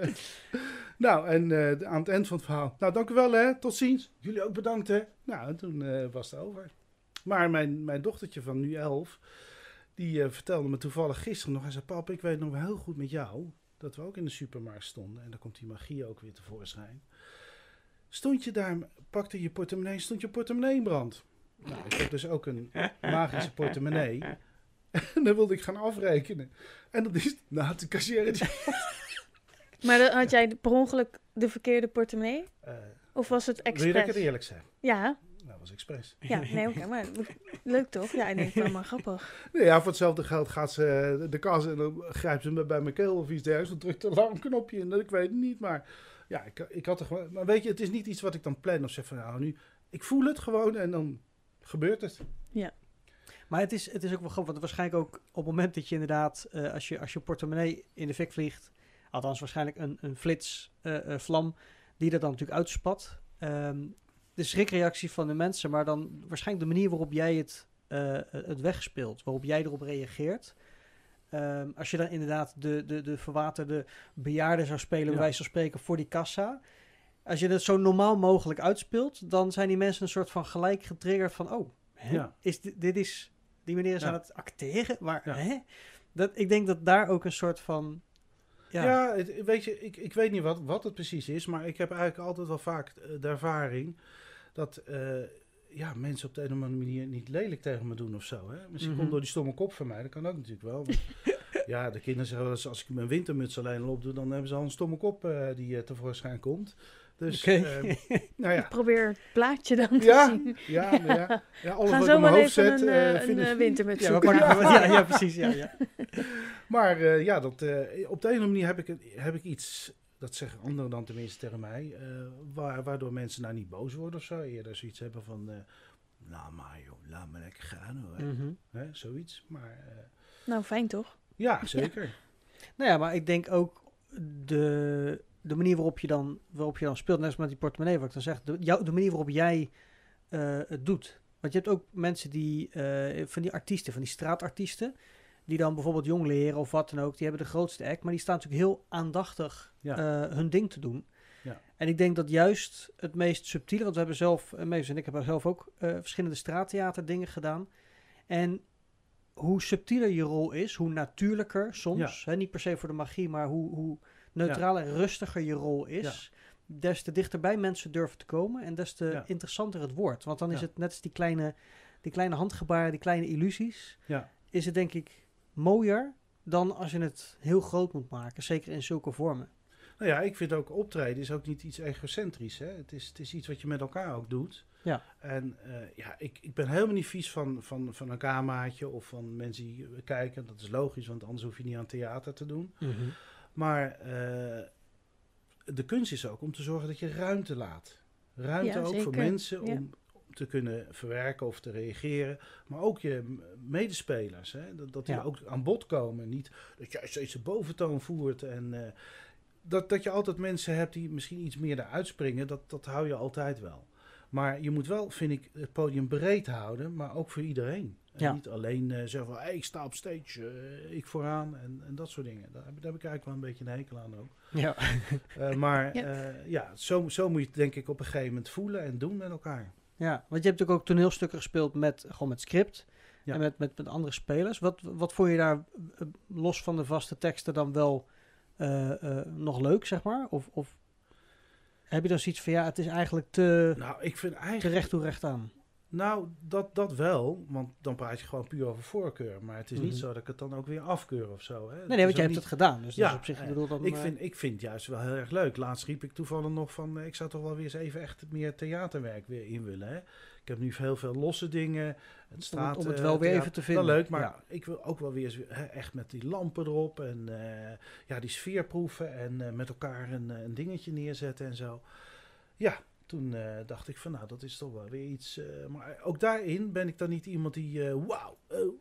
Nou, en eh, aan het eind van het verhaal. Nou, dank u wel hè, tot ziens. Jullie ook bedankt hè. Nou, en toen eh, was het over. Maar mijn, mijn dochtertje van nu elf, die eh, vertelde me toevallig gisteren nog. Hij zei, pap, ik weet nog wel heel goed met jou, dat we ook in de supermarkt stonden. En dan komt die magie ook weer tevoorschijn. Stond je daar, pakte je portemonnee, stond je portemonnee in brand. Nou, ik heb dus ook een magische portemonnee. En dan wilde ik gaan afrekenen. En dat is, nou, de cashier die
Maar dan had jij per ongeluk de verkeerde portemonnee?
Eh,
Of was het
wil je dat ik het
expres?
eerlijk zeg?
Ja,
Nou, dat was expres.
ja, nee, oké, maar leuk toch? Ja, ik denk, nou, maar grappig.
Nee, ja, voor hetzelfde geld gaat ze de kas en dan grijpt ze me bij mijn keel of iets dergelijks. Dan drukt er een alarmknopje in. Dat ik weet het niet, maar ja, ik, ik had er gewoon... Maar weet je, het is niet iets wat ik dan plan of zeg van, nou nu... Ik voel het gewoon en dan gebeurt het.
Maar het is, het is ook wel grappig, want waarschijnlijk ook op het moment dat je inderdaad, eh, als, je, als je portemonnee in de fik vliegt, althans waarschijnlijk een, een flits, eh, eh, vlam, die er dan natuurlijk uitspat. Ehm, de schrikreactie van de mensen, maar dan waarschijnlijk de manier waarop jij het, eh, het wegspeelt, waarop jij erop reageert. Ehm, als je dan inderdaad de, de, de verwaterde bejaarde zou spelen, bij
Ja.
wijze van spreken, voor die kassa. Als je dat zo normaal mogelijk uitspeelt, dan zijn die mensen een soort van gelijk getriggerd van, oh, hè?
Ja.
Is dit, dit is, die meneer is
Ja.
aan het acteren, maar hè? Dat, ik denk dat daar ook een soort van, ja,
Ja, het- weet je, ik, ik weet niet wat, wat het precies is, maar ik heb eigenlijk altijd wel vaak eh, de ervaring dat eh, ja, mensen op de een of andere manier niet lelijk tegen me doen of zo. Hè? Misschien komt door die stomme kop van mij, dat kan ook natuurlijk wel. want ja, de kinderen zeggen wel eens, als ik mijn wintermuts alleen al opdoe, dan hebben ze al een stomme kop eh, die tevoorschijn komt. Dus, ehm, nou ja.
Ik probeer het plaatje dan te
Ja,
zien.
ja, ja, ja, alles
Ga
wat ik mijn hoofd zet,
een,
eh,
eh, een eh,
ik-
wintermuts
Ja, ja, ja, precies. Ja, ja.
Maar eh, ja, dat, eh, op de ene manier heb ik, het- heb ik iets, dat zeggen anderen dan tenminste tegen mij, eh, waar, waardoor mensen nou niet boos worden of zo. Eerder zoiets hebben van, eh nou maar joh, laat me lekker gaan hoor.
Mhm.
Hè, zoiets. Maar eh,
Nou, fijn toch?
ja, zeker.
Nou ja, maar ik denk ook de, de manier waarop je, dan, waarop je dan speelt, net als met die portemonnee, wat ik dan zeg, de, jou, de manier waarop jij eh, het doet. Want je hebt ook mensen die, eh, van die artiesten, van die straatartiesten, die dan bijvoorbeeld jong leren of wat dan ook, die hebben de grootste act, maar die staan natuurlijk heel aandachtig
Ja.
eh, hun ding te doen.
Ja.
En ik denk dat juist het meest subtiele, want we hebben zelf, Mees en ik hebben zelf ook verschillende straattheater dingen gedaan. En hoe subtieler je rol is, hoe natuurlijker soms, hè, niet per se voor de magie, maar hoe, hoe neutraler en rustiger je rol is, des te dichterbij mensen durven te komen en des te interessanter het wordt. Want dan is het net als die kleine, die kleine handgebaren, die kleine illusies,
Ja.
is het denk ik mooier dan als je het heel groot moet maken, zeker in zulke vormen.
Nou ja, ik vind ook optreden is ook niet iets egocentrisch. Hè? Het, is, het is iets wat je met elkaar ook doet.
Ja.
En eh, ja, ik, ik ben helemaal niet vies van, van, van een kamermaatje of van mensen die kijken. Dat is logisch, want anders hoef je niet aan theater te doen. Maar eh, de kunst is ook om te zorgen dat je ruimte laat. Ruimte
Ja,
ook voor mensen
Ja.
om te kunnen verwerken of te reageren. Maar ook je medespelers. Hè? Dat, dat die
Ja.
ook aan bod komen. Niet dat jij steeds de boventoon voert. En eh, dat, dat je altijd mensen hebt die misschien iets meer eruit springen. Dat, dat hou je altijd wel. Maar je moet wel, vind ik, het podium breed houden. Maar ook voor iedereen. En
Ja.
niet alleen eh, zeggen van, hey, ik sta op stage, eh, ik vooraan en, en dat soort dingen. Daar, heb- daar heb ik eigenlijk wel een beetje een hekel aan ook.
Ja.
Eh, maar
Ja.
ja, zo, zo moet je het denk ik op een gegeven moment voelen en doen met elkaar.
Ja, want je hebt natuurlijk ook toneelstukken gespeeld met, gewoon met script
Ja.
en met, met, met andere spelers. Wat, wat vond je daar, los van de vaste teksten, dan wel nog leuk, zeg maar? Of, of heb je dan zoiets van, ja, het is eigenlijk te,
Nou, ik vind eigenlijk...
recht toe recht aan?
Nou, dat, dat wel, want dan praat je gewoon puur over voorkeur. Maar het is
Mhm.
niet zo dat ik het dan ook weer afkeur of zo. Hè.
Nee, nee, want jij hebt het gedaan. Dus dat
Ja,
is op zich, ik
eh,
bedoel dan...
Ik
eh,
vind, ik vind het juist wel heel erg leuk. Laatst riep ik toevallig nog van, eh, ik zou toch wel weer eens even echt meer theaterwerk weer in willen. Hè? Ik heb nu heel veel losse dingen. Het
om, het,
straat,
om het wel weer even te vinden.
Wel leuk, maar
Ja.
ik wil ook wel weer eens hè, echt met die lampen erop en ja, die sfeer proeven en met elkaar een, een dingetje neerzetten en zo. Ja, toen eh, dacht ik van nou, dat is toch wel weer iets. eh, maar ook daarin ben ik dan niet iemand die eh, wauw,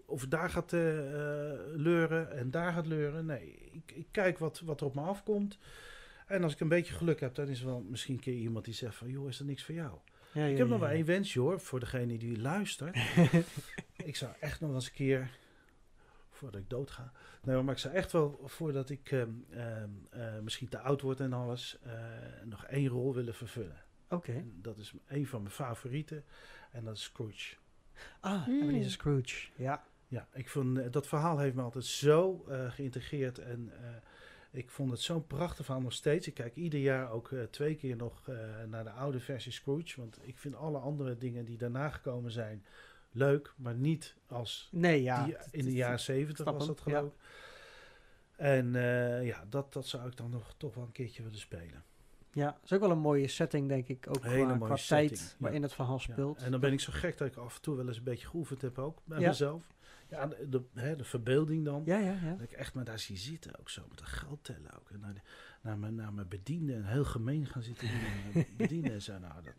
of daar gaat leuren en daar gaat leuren. Nee, ik, ik kijk wat, wat er op me afkomt. En als ik een beetje geluk heb, dan is er wel misschien een keer iemand die zegt van joh, is er niks voor jou.
Ja, ja,
Ik heb
ja,
nog wel één wensje hoor, voor degene die luistert. ik zou echt nog eens een keer, voordat ik dood ga. Nee, maar ik zou echt wel, voordat ik ehm, ehm, eh, misschien te oud word en alles, nog één rol willen vervullen.
Oké.
Dat is een van mijn favorieten. En dat is Scrooge.
Ah,
Hmm.
Ebenezer Scrooge. Ja.
Ja, ik vond, eh, dat verhaal heeft me altijd zo eh, geïntegreerd. En eh, ik vond het zo'n prachtig verhaal nog steeds. Ik kijk ieder jaar ook eh, twee keer nog eh, naar de oude versie Scrooge. Want ik vind alle andere dingen die daarna gekomen zijn leuk. Maar niet als
Nee, ja.
die, in de jaren zeventig was dat geloof ik. En eh, ja, dat, dat zou ik dan nog toch wel een keertje willen spelen.
Ja, dat is ook wel een mooie setting, denk ik. Ook
Hele
qua,
mooie
qua
setting,
tijd
ja.
waarin het verhaal
Ja,
speelt.
En dan ben ik zo gek dat ik af en toe wel eens een beetje geoefend heb ook bij
Ja.
mezelf. Ja, de, de, hè, de verbeelding dan.
Ja, ja, ja.
Dat ik echt maar daar zie zitten ook zo, met de geld tellen ook. En naar, de, naar, mijn, naar mijn bedienden en heel gemeen gaan zitten bedienen en zo. Nou, dat,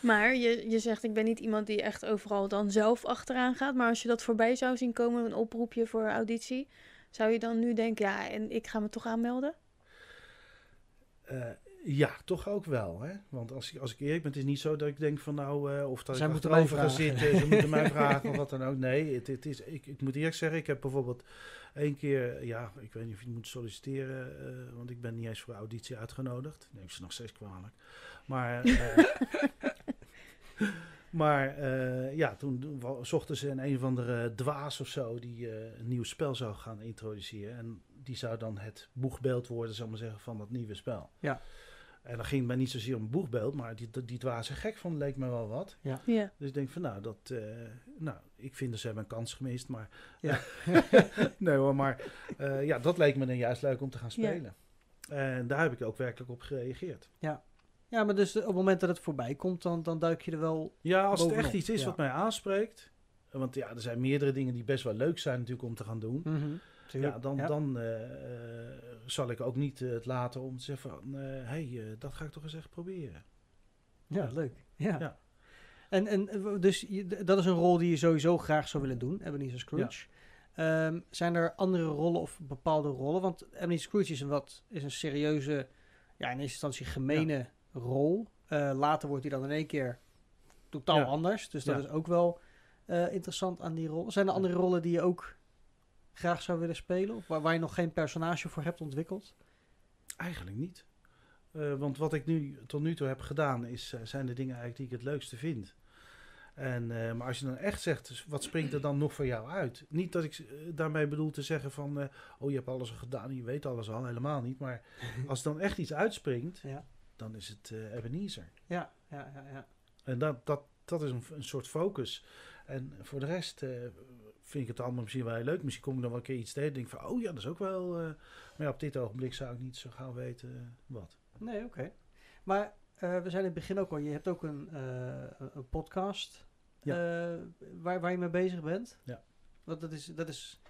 Maar je, je zegt, ik ben niet iemand die echt overal dan zelf achteraan gaat. Maar als je dat voorbij zou zien komen, een oproepje voor auditie, zou je dan nu denken, ja, en ik ga me toch aanmelden?
eh, ja, toch ook wel. Hè? Want als, ik- als ik eerlijk ben, het is niet zo dat ik denk van nou, eh, of dat
Zij
ik
moeten
achterover
mij
ga
vragen.
zitten, ze moeten mij vragen of wat dan ook. Nee, het, het is, ik, ik moet eerlijk zeggen, ik heb bijvoorbeeld één keer, ja, ik weet niet of je moet solliciteren, eh, want ik ben niet eens voor auditie uitgenodigd. Neem ze nog steeds kwalijk. Maar, eh, maar ja, toen zochten ze een een of andere dwaas of zo die een nieuw spel zou gaan introduceren. En die zou dan het boegbeeld worden, zal ik maar zeggen, van dat nieuwe spel.
Ja.
En dan ging het mij niet zozeer om boegbeeld, maar die, die dwaze gek vond leek me wel wat.
Ja.
Dus ik denk van nou, dat, eh, nou ik vind dat ze hebben een kans gemist, maar
Ja.
nee hoor, maar eh, ja, dat leek me dan juist leuk om te gaan
Ja.
spelen. En daar heb ik ook werkelijk op gereageerd.
Ja, Ja, maar dus op het moment dat het voorbij komt, dan, dan duik je er wel...
Ja, als het echt iets is
ja.
wat mij aanspreekt. Want ja, er zijn meerdere dingen die best wel leuk zijn natuurlijk om te gaan doen.
Tuurlijk,
Ja, dan,
ja.
dan eh, eh, zal ik ook niet eh, het laten om te zeggen van... Hé, hey, dat ga ik toch eens echt proberen.
Ja, leuk. Ja.
Ja.
En, en dus dat is een rol die je sowieso graag zou willen doen, Ebenezer Scrooge. Ehm, zijn er andere rollen of bepaalde rollen? Want Ebenezer Scrooge is een, wat, is een serieuze, ja, in eerste instantie gemene rol. Later wordt hij dan in één keer totaal
Ja.
anders. Dus dat
Ja.
is ook wel interessant aan die rol. Zijn er andere rollen die je ook graag zou willen spelen? Of waar, waar je nog geen personage voor hebt ontwikkeld?
Eigenlijk niet. Eh, want wat ik nu tot nu toe heb gedaan, is, eh, zijn de dingen eigenlijk die ik het leukste vind. En, eh, maar als je dan echt zegt, dus wat springt er dan nog voor jou uit? Niet dat ik daarmee bedoel te zeggen van, oh je hebt alles al gedaan, je weet alles al, helemaal niet. Maar als dan echt iets uitspringt,
Ja,
dan is het Ebenezer.
ja, ja, ja. ja.
En dat, dat, dat is een, een soort focus. En voor de rest vind ik het allemaal misschien wel heel leuk. Misschien kom ik dan wel een keer iets tegen en denk van, oh ja, dat is ook wel... eh, maar ja, op dit ogenblik zou ik niet zo gauw weten eh, wat.
Nee, oké. Maar eh, we zijn in het begin ook al, je hebt ook een, een- podcast eh, waar, waar je mee bezig bent.
Ja.
Want dat is, dat is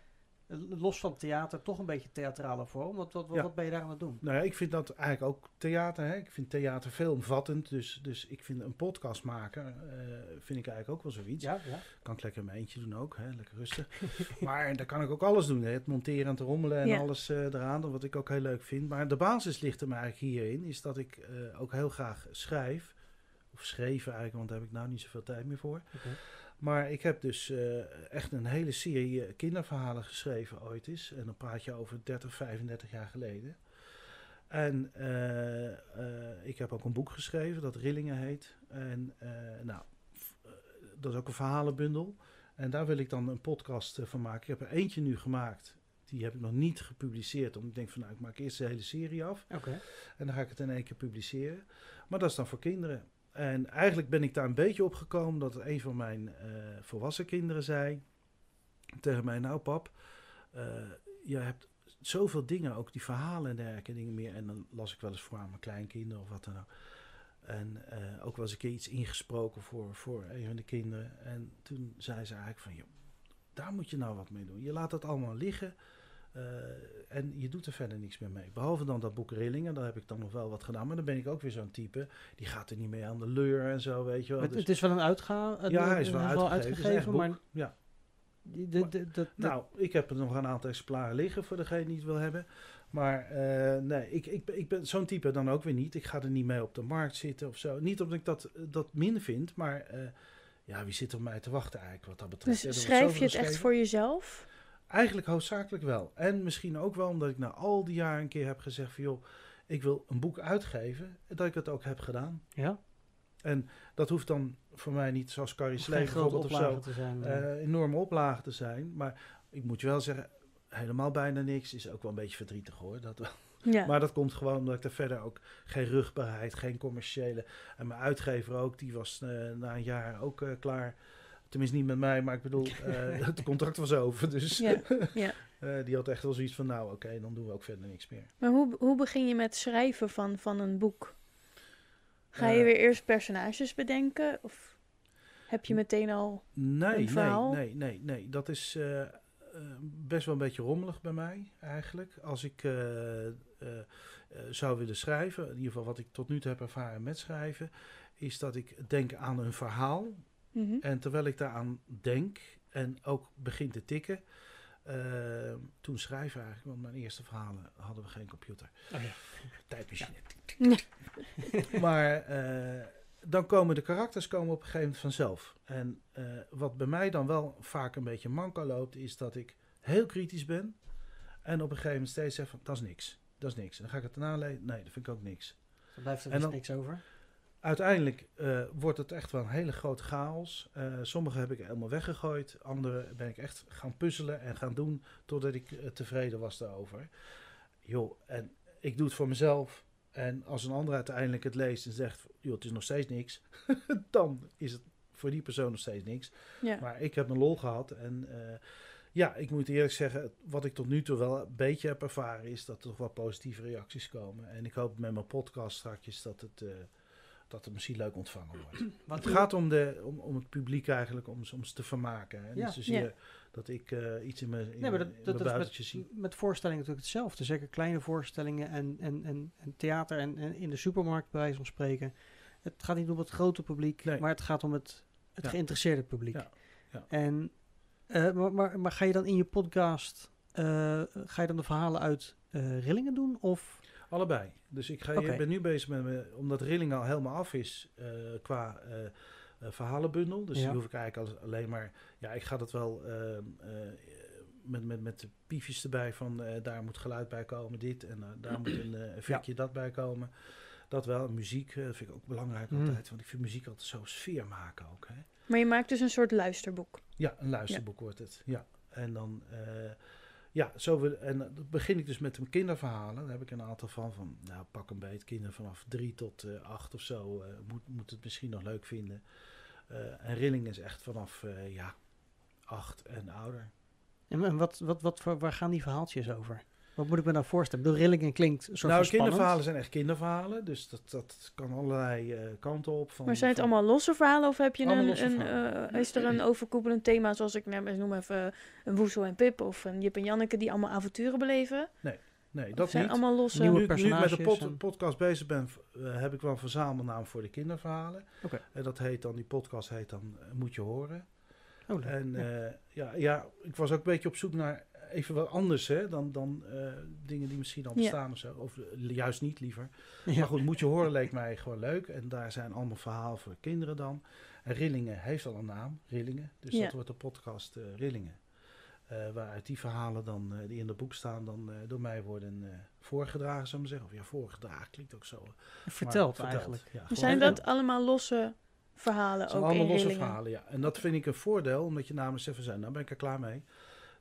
los van theater toch een beetje theatrale vorm. Wat, wat, wat,
Ja.
wat ben je daar aan het doen?
Nou ja, ik vind dat eigenlijk ook theater. Hè? Ik vind theater veelomvattend. Dus, dus ik vind een podcast maken, eh, vind ik eigenlijk ook wel zoiets.
Ja, ja.
Kan ik lekker in mijn eentje doen ook, hè? lekker rustig. maar daar kan ik ook alles doen. Hè? Het monteren en te rommelen en
Ja.
alles eh, eraan, wat ik ook heel leuk vind. Maar de basis ligt er maar eigenlijk hierin, is dat ik eh, ook heel graag schrijf. Of schreven eigenlijk, want daar heb ik nou niet zoveel tijd meer voor.
Oké.
Maar ik heb dus eh, echt een hele serie eh, kinderverhalen geschreven ooit eens. En dan praat je over 30, 35 jaar geleden. En eh, ik heb ook een boek geschreven dat Rillingen heet. En nou, dat is ook een verhalenbundel. En daar wil ik dan een podcast van maken. Ik heb er eentje nu gemaakt. Die heb ik nog niet gepubliceerd. Omdat ik denk van nou, ik maak eerst de hele serie af.
Oké.
En dan ga ik het in één keer publiceren. Maar dat is dan voor kinderen. En eigenlijk ben ik daar een beetje op gekomen dat een van mijn eh, volwassen kinderen zei tegen mij: Nou, pap, eh je hebt zoveel dingen, ook die verhalen en dergelijke dingen meer. En dan las ik wel eens voor aan mijn kleinkinderen of wat dan ook. En eh, ook wel eens een keer iets ingesproken voor, voor een van de kinderen. En toen zei ze eigenlijk van, joh, daar moet je nou wat mee doen. Je laat dat allemaal liggen. Eh, en je doet er verder niks meer mee. Behalve dan dat boek Rillingen, daar heb ik dan nog wel wat gedaan. Maar dan ben ik ook weer zo'n type. Die gaat er niet mee aan de leur en zo, weet je wel.
Het,
Dus-
het is wel een uitgave.
ja, hij is wel uitgegeven. Is
maar
ja.
de, de,
Nou, ik heb er nog een aantal exemplaren liggen voor degene die het wil hebben. Maar eh, nee, ik, ik, ben- ik ben zo'n type dan ook weer niet. Ik ga er niet mee op de markt zitten of zo. Niet omdat ik dat, dat min vind, maar eh, ja, wie zit er op mij te wachten eigenlijk wat dat betreft.
Dus schrijf je het echt voor jezelf?
Eigenlijk hoofdzakelijk wel. En misschien ook wel omdat ik na al die jaren een keer heb gezegd van joh, ik wil een boek uitgeven. Dat ik het ook heb gedaan.
ja,
En dat hoeft dan voor mij niet zoals Carrie Slee bijvoorbeeld of zo
te zijn. eh.
enorme oplagen te zijn. Maar ik moet je wel zeggen, helemaal bijna niks is ook wel een beetje verdrietig hoor. Dat wel.
Ja.
Maar dat komt gewoon omdat ik er verder ook geen rugbaarheid, geen commerciële. En mijn uitgever ook, die was eh, na een jaar ook eh, klaar. Tenminste niet met mij, maar ik bedoel, eh, het contract was over. Dus
Ja, ja.
eh, die had echt wel zoiets van, nou oké, dan doen we ook verder niks meer.
Maar hoe, hoe begin je met schrijven van, van een boek? Ga je
Eh,
weer eerst personages bedenken? Of heb je meteen al...
Nee,
Een
nee,
verhaal?
nee, nee, nee. Dat is eh, eh, best wel een beetje rommelig bij mij eigenlijk. Als ik eh, eh, eh, zou willen schrijven, in ieder geval wat ik tot nu toe heb ervaren met schrijven, is dat ik denk aan een verhaal.
Mhm.
En terwijl ik daaraan denk en ook begin te tikken, eh, toen schrijven eigenlijk, want mijn eerste verhalen hadden we geen computer.
Oh ja.
Tijdmachine.
Ja.
Maar eh, dan komen de karakters komen op een gegeven moment vanzelf. En eh, wat bij mij dan wel vaak een beetje manco loopt, is dat ik heel kritisch ben. En op een gegeven moment steeds zeg van, dat is niks. Dat is niks. En dan ga ik het erna lezen. Nee, dat vind ik ook niks.
Dan blijft er dus
dan-
niks over.
Uiteindelijk eh, wordt het echt wel een hele grote chaos. Eh, sommige heb ik helemaal weggegooid. Andere ben ik echt gaan puzzelen en gaan doen totdat ik eh, tevreden was daarover. Joh, en ik doe het voor mezelf. En als een ander uiteindelijk het leest en zegt, joh, het is nog steeds niks. dan is het voor die persoon nog steeds niks.
Ja.
Maar ik heb mijn lol gehad. En ja, ik moet eerlijk zeggen, wat ik tot nu toe wel een beetje heb ervaren, is dat er toch wel positieve reacties komen. En ik hoop met mijn podcast straks dat het, dat het misschien leuk ontvangen wordt.
Want
Het gaat om, de, om, om het publiek eigenlijk, om, ze- om ze te vermaken. Hè?
Ja.
Ja.
dat ik eh, iets in mijn, in
Nee, maar dat,
buitentje zie.
met, met voorstellingen natuurlijk hetzelfde. Zeker kleine voorstellingen en, en, en, en theater en, en in de supermarkt bij wijze van spreken. Het gaat niet om het grote publiek,
Nee.
maar het gaat om het, het
Ja.
geïnteresseerde publiek.
Ja, ja.
En, eh, maar, maar, maar ga je dan in je podcast, eh, ga je dan de verhalen uit Rillingen doen? Of,
Allebei. Dus ik, ga, ik ben nu bezig met, me- omdat Rilling al helemaal af is eh, qua eh, eh, verhalenbundel. Dus
Ja.
die hoef ik eigenlijk als- alleen maar... Ja, ik ga dat wel eh, met, met, met de piefjes erbij van daar moet geluid bij komen, dit. En daar moet een effectje dat bij komen. Dat wel. Muziek vind ik ook belangrijk
Mm.
altijd. Want ik vind muziek altijd zo sfeer maken ook. Hè?
Maar je maakt dus een soort luisterboek.
Ja, een luisterboek wordt het. Ja. En dan, ja, zo wil, en dan begin ik dus met mijn kinderverhalen. Daar heb ik een aantal van, van nou, pak een beet, kinderen vanaf drie tot eh, acht of zo, eh, moet, moet het misschien nog leuk vinden. Eh, en Rilling is echt vanaf, eh, ja, acht en ouder.
en, wat, wat, wat, waar gaan die verhaaltjes over? Wat moet ik me nou voorstellen? Ik bedoel, Rillingen klinkt soort
nou,
van spannend.
kinderverhalen zijn echt kinderverhalen, dus dat, dat kan allerlei eh, kanten op. Van,
Maar zijn het
van-
allemaal losse verhalen of heb je
Allemaal
een, een eh, is er een overkoepelend thema zoals ik noem even een Woezel en Pip of een Jip en Janneke die allemaal avonturen beleven?
Nee,
Of
dat
zijn
niet.
allemaal losse.
Nieuwe
nu, nu ik met de
personages
pod-
en-
podcast bezig ben, eh, heb ik wel een verzamelnaam voor de kinderverhalen.
Oké.
En dat heet dan, die podcast heet dan eh, Moet je horen.
Oh.
En
ja,
ja, ik was ook een beetje op zoek naar even wat anders hè, dan, dan eh, dingen die misschien al
Ja.
bestaan of zo. Of eh, juist niet liever.
Ja.
Maar goed, Moet je horen leek mij gewoon leuk. En daar zijn allemaal verhalen voor kinderen dan. En Rillingen heeft al een naam, Rillingen. Dus
Ja.
dat wordt de podcast eh, Rillingen. Waaruit die verhalen dan, die in het boek staan, dan door mij worden voorgedragen, zou ik maar zeggen. Of ja, voorgedragen klinkt ook zo. maar
Verteld
verteld.
eigenlijk.
Gewoon
zijn dat allemaal losse verhalen
zijn
ook
allemaal losse
Rillingen?
verhalen, ja. En dat vind ik een voordeel, omdat je zegt van, zo, nou ben ik er klaar mee.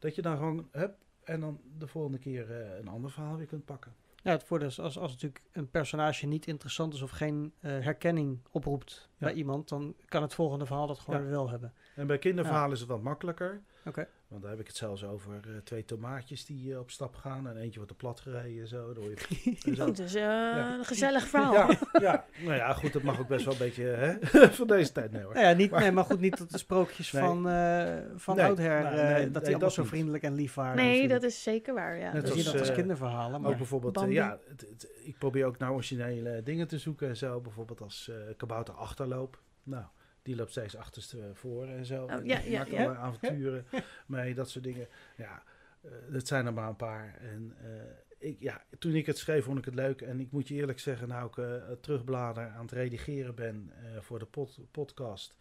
Dat je dan gewoon, hup, en dan de volgende keer eh, een ander verhaal weer kunt pakken.
Ja, het voordeel is als, als natuurlijk een personage niet interessant is of geen eh, herkenning oproept
Ja.
bij iemand, dan kan het volgende verhaal dat gewoon
Ja.
wel hebben.
En bij kinderverhalen is het wat makkelijker.
Oké.
Want daar heb ik het zelfs over eh, twee tomaatjes die eh, op stap gaan. En eentje wordt er plat gereden en zo. Dan hoor je zo.
Is eh,
Ja.
een gezellig verhaal.
Ja, ja, nou ja, goed, dat mag ook best wel een beetje hè, van deze tijd. Nee hoor.
Nou ja, niet,
Maar-
nee, maar goed, niet dat de sprookjes
Nee.
van, eh van
Nee,
oudsher,
nou,
eh,
nee,
dat die allemaal
dat
zo
niet.
vriendelijk en lief waren.
Nee,
natuurlijk.
dat is zeker waar. Ja.
Net
Dat
zien
is-
dat als
eh,
kinderverhalen, maar
Ook bijvoorbeeld, ja, het, het- ik probeer ook naar originele dingen te zoeken en zo. Bijvoorbeeld als eh kabouter achterloop. Nou, die loopt steeds achterstevoren en zo.
Oh,
En
ja,
die
ja,
maakt
ja.
allerlei avonturen mee, dat soort dingen. Ja, eh dat zijn er maar een paar. En eh, ik, ja, toen ik het schreef, vond ik het leuk. En ik moet je eerlijk zeggen, nou ik eh, terugblader aan het redigeren ben eh, voor de pod- podcast.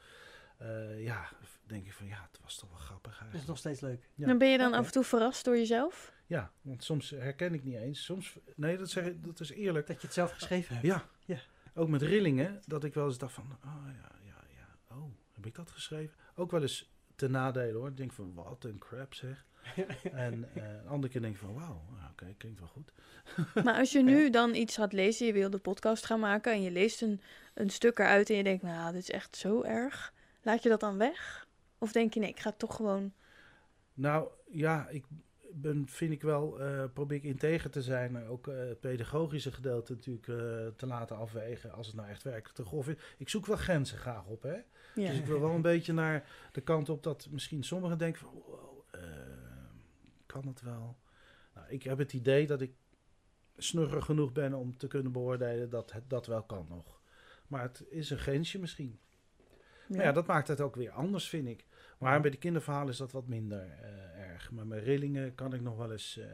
eh, ja, denk ik van ja, het was toch wel grappig
dat is
eigenlijk.
nog steeds leuk.
Ja.
Dan ben je dan af en toe verrast door jezelf?
Ja, want soms herken ik niet eens. Soms, nee, dat, zeg ik, dat is eerlijk.
Dat je het zelf geschreven hebt.
Ja.
Ja.
Ook met rillingen, dat ik wel eens dacht van, oh ja, oh, heb ik dat geschreven? Ook wel eens ten nadele hoor. Ik denk van, wat een crap zeg. en eh, een andere keer denk ik van, wauw, oké, klinkt wel goed.
Maar als je nu dan iets gaat lezen, je wil de podcast gaan maken en je leest een, een stuk eruit en je denkt, nou, dit is echt zo erg. Laat je dat dan weg? Of denk je, nee, ik ga het toch gewoon...
Nou ja, ik ben, vind ik wel, eh, probeer ik integer te zijn. Ook eh, het pedagogische gedeelte natuurlijk eh, te laten afwegen als het nou echt werkelijk te grof is. Ik zoek wel grenzen graag op, hè.
Ja.
Dus ik wil wel een beetje naar de kant op dat misschien sommigen denken van, wow, eh, kan het wel? Nou, ik heb het idee dat ik snugger genoeg ben om te kunnen beoordelen dat het dat wel kan nog. Maar het is een grensje misschien. Maar ja, dat maakt het ook weer anders, vind ik. Maar bij de kinderverhalen is dat wat minder eh, erg. Maar met rillingen kan ik nog wel eens eh,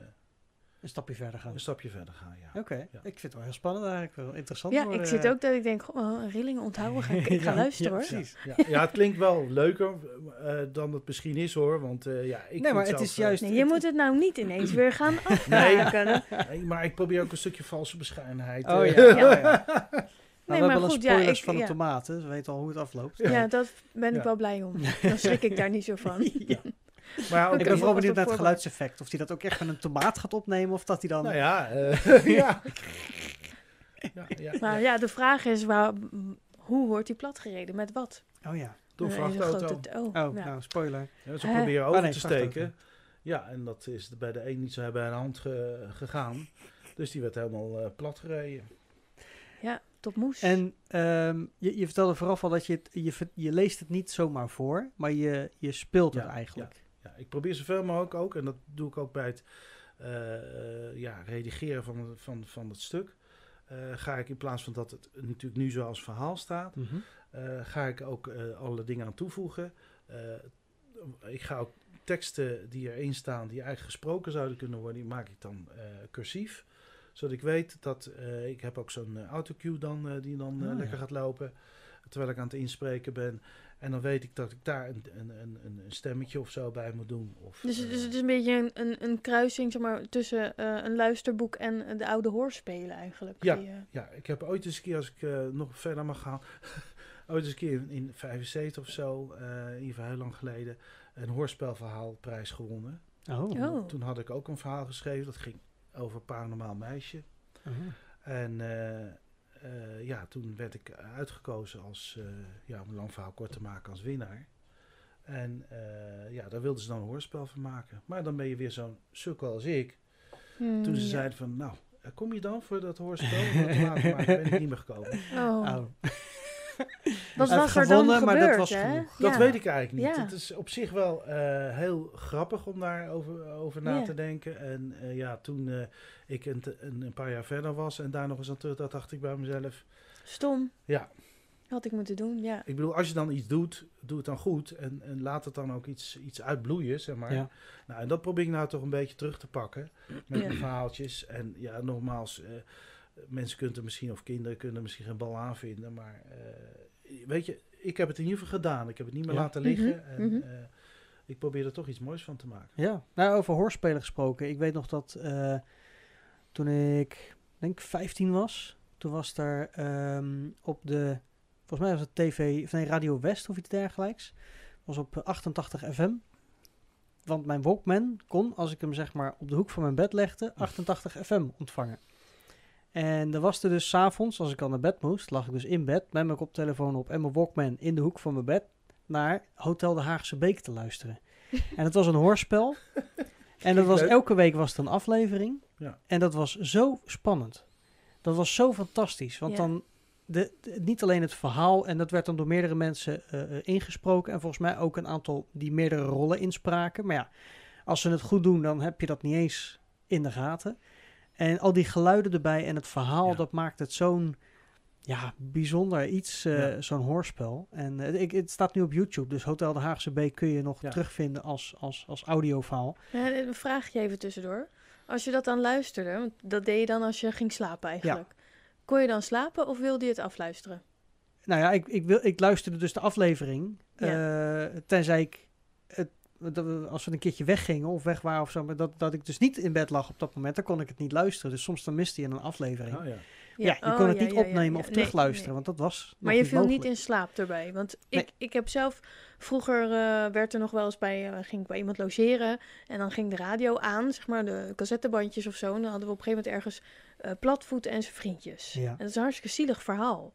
Een stapje verder gaan.
een stapje verder gaan, ja.
Oké,
Ja.
ik vind het wel heel spannend eigenlijk. Wel interessant
Ja,
worden.
ik zit ook dat ik denk, oh, rillingen onthouden, ga ik, ik ga
Ja,
luisteren
ja,
hoor.
precies.
Ja, ja, het klinkt wel leuker eh, dan het misschien is hoor. Want eh, ja, ik
Nee, maar het
zelf,
is
eh,
juist...
Nee, je moet het nou niet ineens weer gaan
Nee.
afmaken.
Nee, maar ik probeer ook een stukje valse bescheidenheid.
Oh
eh,
ja.
Ja.
oh, ja. Nou,
Nee,
we
maar
hebben al
goed, ja,
spoilers
ik-
van de
ja.
tomaten. Ze weten al hoe het afloopt.
Ja, dat ben ik
Ja.
wel blij om. Dan schrik ik daar niet zo van.
Maar ja,
ik ben vooral benieuwd naar het geluidseffect. Of hij dat ook echt met een tomaat gaat opnemen. Of dat hij dan...
Nou ja, eh, ja. ja, ja,
Maar
ja.
ja, de vraag is, waar, hoe wordt die platgereden? Met wat?
Oh ja.
Door
Een hele
vrachtauto.
grote- Oh,
Oh,
ja.
nou, spoiler.
Ja, ze proberen
Oh,
over
nee,
te steken. Ja, en dat is bij de een niet zo bij de hand ge- gegaan. Dus die werd helemaal eh, plat gereden.
Ja. op moes.
En ehm, je, je vertelde vooraf al dat je het, je, je leest het niet zomaar voor, maar je, je speelt het
Ja,
eigenlijk.
Ik probeer zoveel mogelijk ook, en dat doe ik ook bij het eh, eh, ja, redigeren van, van, van het stuk. eh, ga ik in plaats van dat het natuurlijk nu zo als verhaal staat,
Mhm.
ga ik ook eh, alle dingen aan toevoegen. Ik ga ook teksten die erin staan, die eigenlijk gesproken zouden kunnen worden, die maak ik dan cursief. Zodat ik weet dat ik heb ook zo'n autocue dan, die dan
Ah,
lekker
ja.
gaat lopen. Terwijl ik aan het inspreken ben. En dan weet ik dat ik daar een, een, een, een stemmetje of zo bij moet doen. Of,
dus,
eh,
dus het is een beetje een, een, een kruising zeg maar, tussen eh, een luisterboek en eh, de oude hoorspelen eigenlijk.
Ja.
Die, eh,
Ja, ik heb ooit eens een keer, als ik eh, nog verder mag gaan, ooit eens een keer in, in 75 of zo, eh in ieder geval heel lang geleden, een hoorspelverhaalprijs gewonnen.
Oh.
Oh.
Toen had ik ook een verhaal geschreven, dat ging over een paranormaal meisje.
Oh.
En eh, ja, toen werd ik uitgekozen als, eh, ja, om een lang verhaal kort te maken, als winnaar. En eh, ja, daar wilden ze dan een hoorspel van maken. Maar dan ben je weer zo'n sukkel als ik.
hmm,
Toen ze
ja.
zeiden van, nou, kom je dan voor dat hoorspel? Laten maken, ben ik niet meer gekomen.
Oh.
Oh.
Wat
Hij
was er
gewonnen, maar dat
gebeurd,
was
hè?
genoeg.
Dat
Ja.
weet ik eigenlijk niet.
Ja.
Het is op zich wel eh, heel grappig om daarover over na
Ja.
te denken. En eh, ja, toen eh, ik een, een, een paar jaar verder was en daar nog eens aan terug, dat dacht ik bij mezelf.
Stom.
Ja.
Had ik moeten doen, ja.
Ik bedoel, als je dan iets doet, doe het dan goed. En, en laat het dan ook iets, iets uitbloeien, zeg maar.
Ja.
Nou, en dat probeer ik nou toch een beetje terug te pakken. Met
Ja.
mijn verhaaltjes. En ja, nogmaals, eh, mensen kunnen er misschien, of kinderen kunnen er misschien geen bal aan vinden. Maar eh, weet je, ik heb het in ieder geval gedaan. Ik heb het niet meer
Ja.
laten liggen.
Mhm,
En
mhm.
eh, ik probeer er toch iets moois van te maken.
Ja, nou over hoorspelen gesproken. Ik weet nog dat eh, toen ik denk 15 was, toen was er ehm, op de, volgens mij was het TV, of nee, Radio West of iets dergelijks, was op 88 FM. Want mijn Walkman kon, als ik hem zeg maar op de hoek van mijn bed legde, 88 FM ontvangen. En dan was er dus 's avonds, als ik al naar bed moest, lag ik dus in bed met mijn koptelefoon op en mijn Walkman in de hoek van mijn bed naar Hotel de Haagse Beek te luisteren. En het was een hoorspel. En dat was, elke week was het een aflevering.
Ja.
En dat was zo spannend. Dat was zo fantastisch. Want
Ja.
dan de, de- niet alleen het verhaal, en dat werd dan door meerdere mensen eh, eh, ingesproken. En volgens mij ook een aantal die meerdere rollen inspraken. Maar ja, als ze het goed doen, dan heb je dat niet eens in de gaten. En al die geluiden erbij en het verhaal,
Ja.
dat maakt het zo'n ja, bijzonder iets, eh,
Ja.
zo'n hoorspel. En eh, ik, het staat nu op YouTube, dus Hotel de Haagse Beek kun je nog
Ja.
terugvinden als, als, als audiofaal.
Ja, een vraagje even tussendoor. Als je dat dan luisterde, want dat deed je dan als je ging slapen eigenlijk. Kon je dan slapen of wilde je het afluisteren?
Nou ja, ik, ik, wil, ik luisterde dus de aflevering. eh, tenzij ik, het, als we een keertje weggingen of weg waren of zo, maar dat, dat ik dus niet in bed lag op dat moment, dan kon ik het niet luisteren. Dus soms dan miste je een aflevering.
Oh, ja.
ja, je
oh,
kon het
ja,
niet
ja, ja,
opnemen
ja.
of terugluisteren,
nee.
want dat was nog
Maar je
niet
viel niet in slaap erbij. Want
Nee.
ik, ik heb zelf... Vroeger eh, werd er nog wel eens bij... eh, ging ik bij iemand logeren. En dan ging de radio aan. Zeg maar de cassettebandjes of zo. En dan hadden we op een gegeven moment ergens... eh, Platvoet en zijn vriendjes.
Ja.
En dat is een hartstikke zielig verhaal.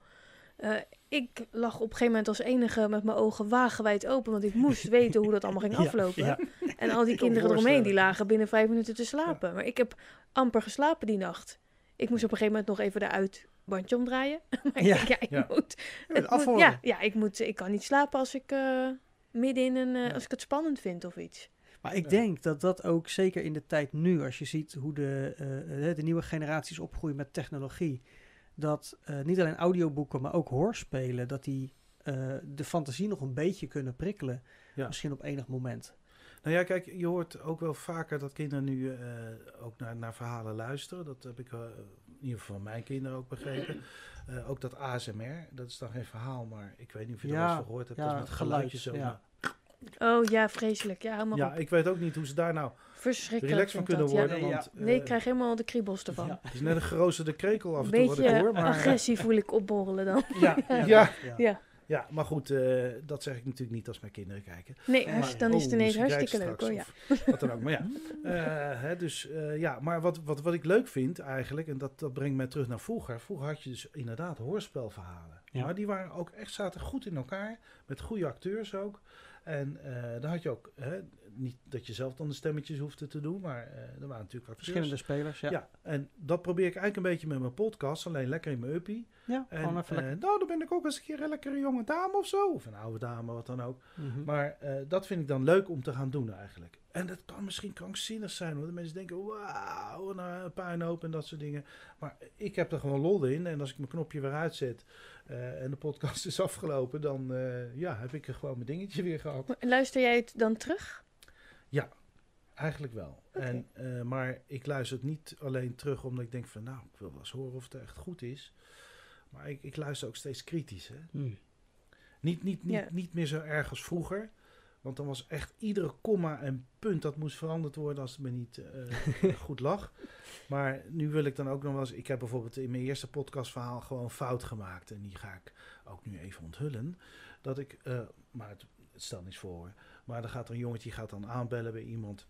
Eh, ik lag op een gegeven moment als enige met mijn ogen wagenwijd open. Want ik moest weten hoe dat allemaal ging aflopen.
ja.
En al die kinderen eromheen, die lagen binnen vijf minuten te slapen. Maar ik heb amper geslapen die nacht. Ik moest op een gegeven moment nog even eruit bandje omdraaien. maar
Ja.
ik ja, ik
Ja.
moet... Het moet ja, ja ik, moet, ik kan niet slapen als ik eh, midden in een... eh,
Ja.
Als ik het spannend vind of iets.
Maar ik
Ja.
denk dat dat ook zeker in de tijd nu, als je ziet hoe de, eh, eh, de nieuwe generaties opgroeien met technologie, dat eh, niet alleen audioboeken, maar ook hoorspelen, dat die eh, de fantasie nog een beetje kunnen prikkelen.
Ja.
Misschien op enig moment.
Nou ja, kijk, je hoort ook wel vaker dat kinderen nu eh, ook naar, naar verhalen luisteren. Dat heb ik in ieder geval van mijn kinderen ook begrepen. Ook dat ASMR, dat is dan geen verhaal, maar ik weet niet of je
Ja,
wel eens gehoord hebt.
ja,
dat is met
geluid,
geluidjes zo.
ja.
Oh ja, vreselijk. Ja, hou maar
Ja,
op.
ik weet ook niet hoe ze daar nou
Verschrikkelijk
relaxed van kunnen
dat,
worden.
Ja,
want,
nee,
Nee, ik
eh,
krijg helemaal de kriebels ervan.
Ja.
Het is net een geroosterde krekel af en toe wat ik
beetje
hoor. Maar,
agressie voel ik opborrelen dan.
ja,
Ja,
ja,
ja.
Ja.
ja, maar goed, eh, dat zeg ik natuurlijk niet als mijn kinderen kijken.
Nee,
Maar-
dan is het
Oh,
ineens hartstikke leuk hoor. Ja.
Wat dan ook, maar ja. Eh, hè, dus eh, ja, maar wat, wat, wat ik leuk vind eigenlijk, en dat, dat brengt mij terug naar vroeger. Vroeger had je dus inderdaad hoorspelverhalen.
Ja.
Maar die waren ook echt, zaten goed in elkaar, met goede acteurs ook. En eh dan had je ook hè, niet dat je zelf dan de stemmetjes hoefde te doen, maar eh, er waren natuurlijk acteurs.
Verschillende spelers, ja.
Ja. en dat probeer ik eigenlijk een beetje met mijn podcast, alleen lekker in mijn uppie.
Ja,
En
gewoon even
eh, nou, dan ben ik ook eens een keer een lekkere jonge dame of zo. Of een oude dame, wat dan ook.
Mhm.
Maar dat vind ik dan leuk om te gaan doen eigenlijk. En dat kan misschien krankzinnig zijn, hoor. De mensen denken, wauw, wat een puinhoop en dat soort dingen. Maar ik heb er gewoon lol in. En als ik mijn knopje weer uitzet en de podcast is afgelopen, dan eh, ja, heb ik er gewoon mijn dingetje weer gehad.
Luister jij het dan terug?
Eigenlijk wel. En, eh, maar ik luister het niet alleen terug omdat ik denk van, nou, ik wil wel eens horen of het echt goed is. Maar ik, ik luister ook steeds kritisch, hè.
Hmm.
Niet, niet, niet,
Ja.
niet meer zo erg als vroeger. Want dan was echt iedere komma en punt dat moest veranderd worden als het me niet eh, goed lag. Maar nu wil ik dan ook nog wel eens. Ik heb bijvoorbeeld in mijn eerste podcastverhaal gewoon fout gemaakt. En die ga ik ook nu even onthullen. Dat ik, eh, maar het, het stelt niets voor. Maar dan gaat er een jongetje die gaat dan aanbellen bij iemand.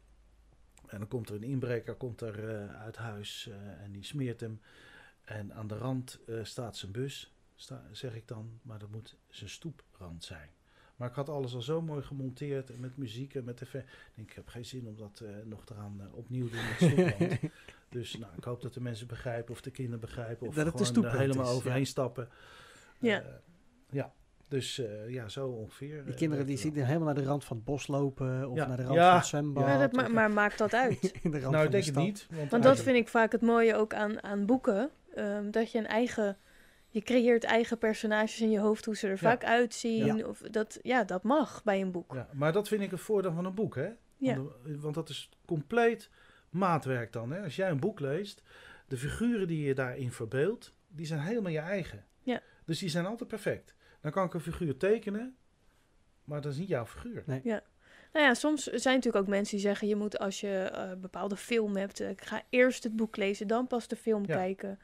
En dan komt er een inbreker komt er, eh, uit huis en die smeert hem. En aan de rand staat zijn bus, sta, zeg ik dan. Maar dat moet zijn stoeprand zijn. Maar ik had alles al zo mooi gemonteerd en met muziek en met tv. Ik denk, ik heb geen zin om dat eh, nog eraan eh, opnieuw te doen dus nou, ik hoop dat de mensen begrijpen of de kinderen begrijpen. Of
Dat het de
gewoon er
stoeprand
helemaal
is,
overheen
ja.
stappen.
Ja.
Eh, ja, dus eh, ja, zo ongeveer.
Die
eh,
kinderen die zien helemaal naar de rand van het bos lopen of
Ja.
naar de rand
Ja.
van het zwembad.
Maar, dat, ma- maar maakt dat uit?
in de rand.
Nou,
van
ik
de
denk het
stad.
niet. Want,
Want dat vind ik vaak het mooie ook aan, aan boeken. ehm, dat je een eigen... Je creëert eigen personages in je hoofd, hoe ze er
Ja.
vaak uitzien.
Ja.
Of dat, ja, dat mag bij een boek.
Ja, maar dat vind ik het voordeel van een boek, hè?
Ja.
Want, want dat is compleet maatwerk dan, hè? Als jij een boek leest, de figuren die je daarin verbeeldt, die zijn helemaal je eigen.
Ja.
Dus die zijn altijd perfect. Dan kan ik een figuur tekenen, maar dat is niet jouw figuur.
Nou ja, soms zijn natuurlijk ook mensen die zeggen... je moet als je eh, een bepaalde film hebt... eh, ga eerst het boek lezen, dan pas de film
Ja.
kijken.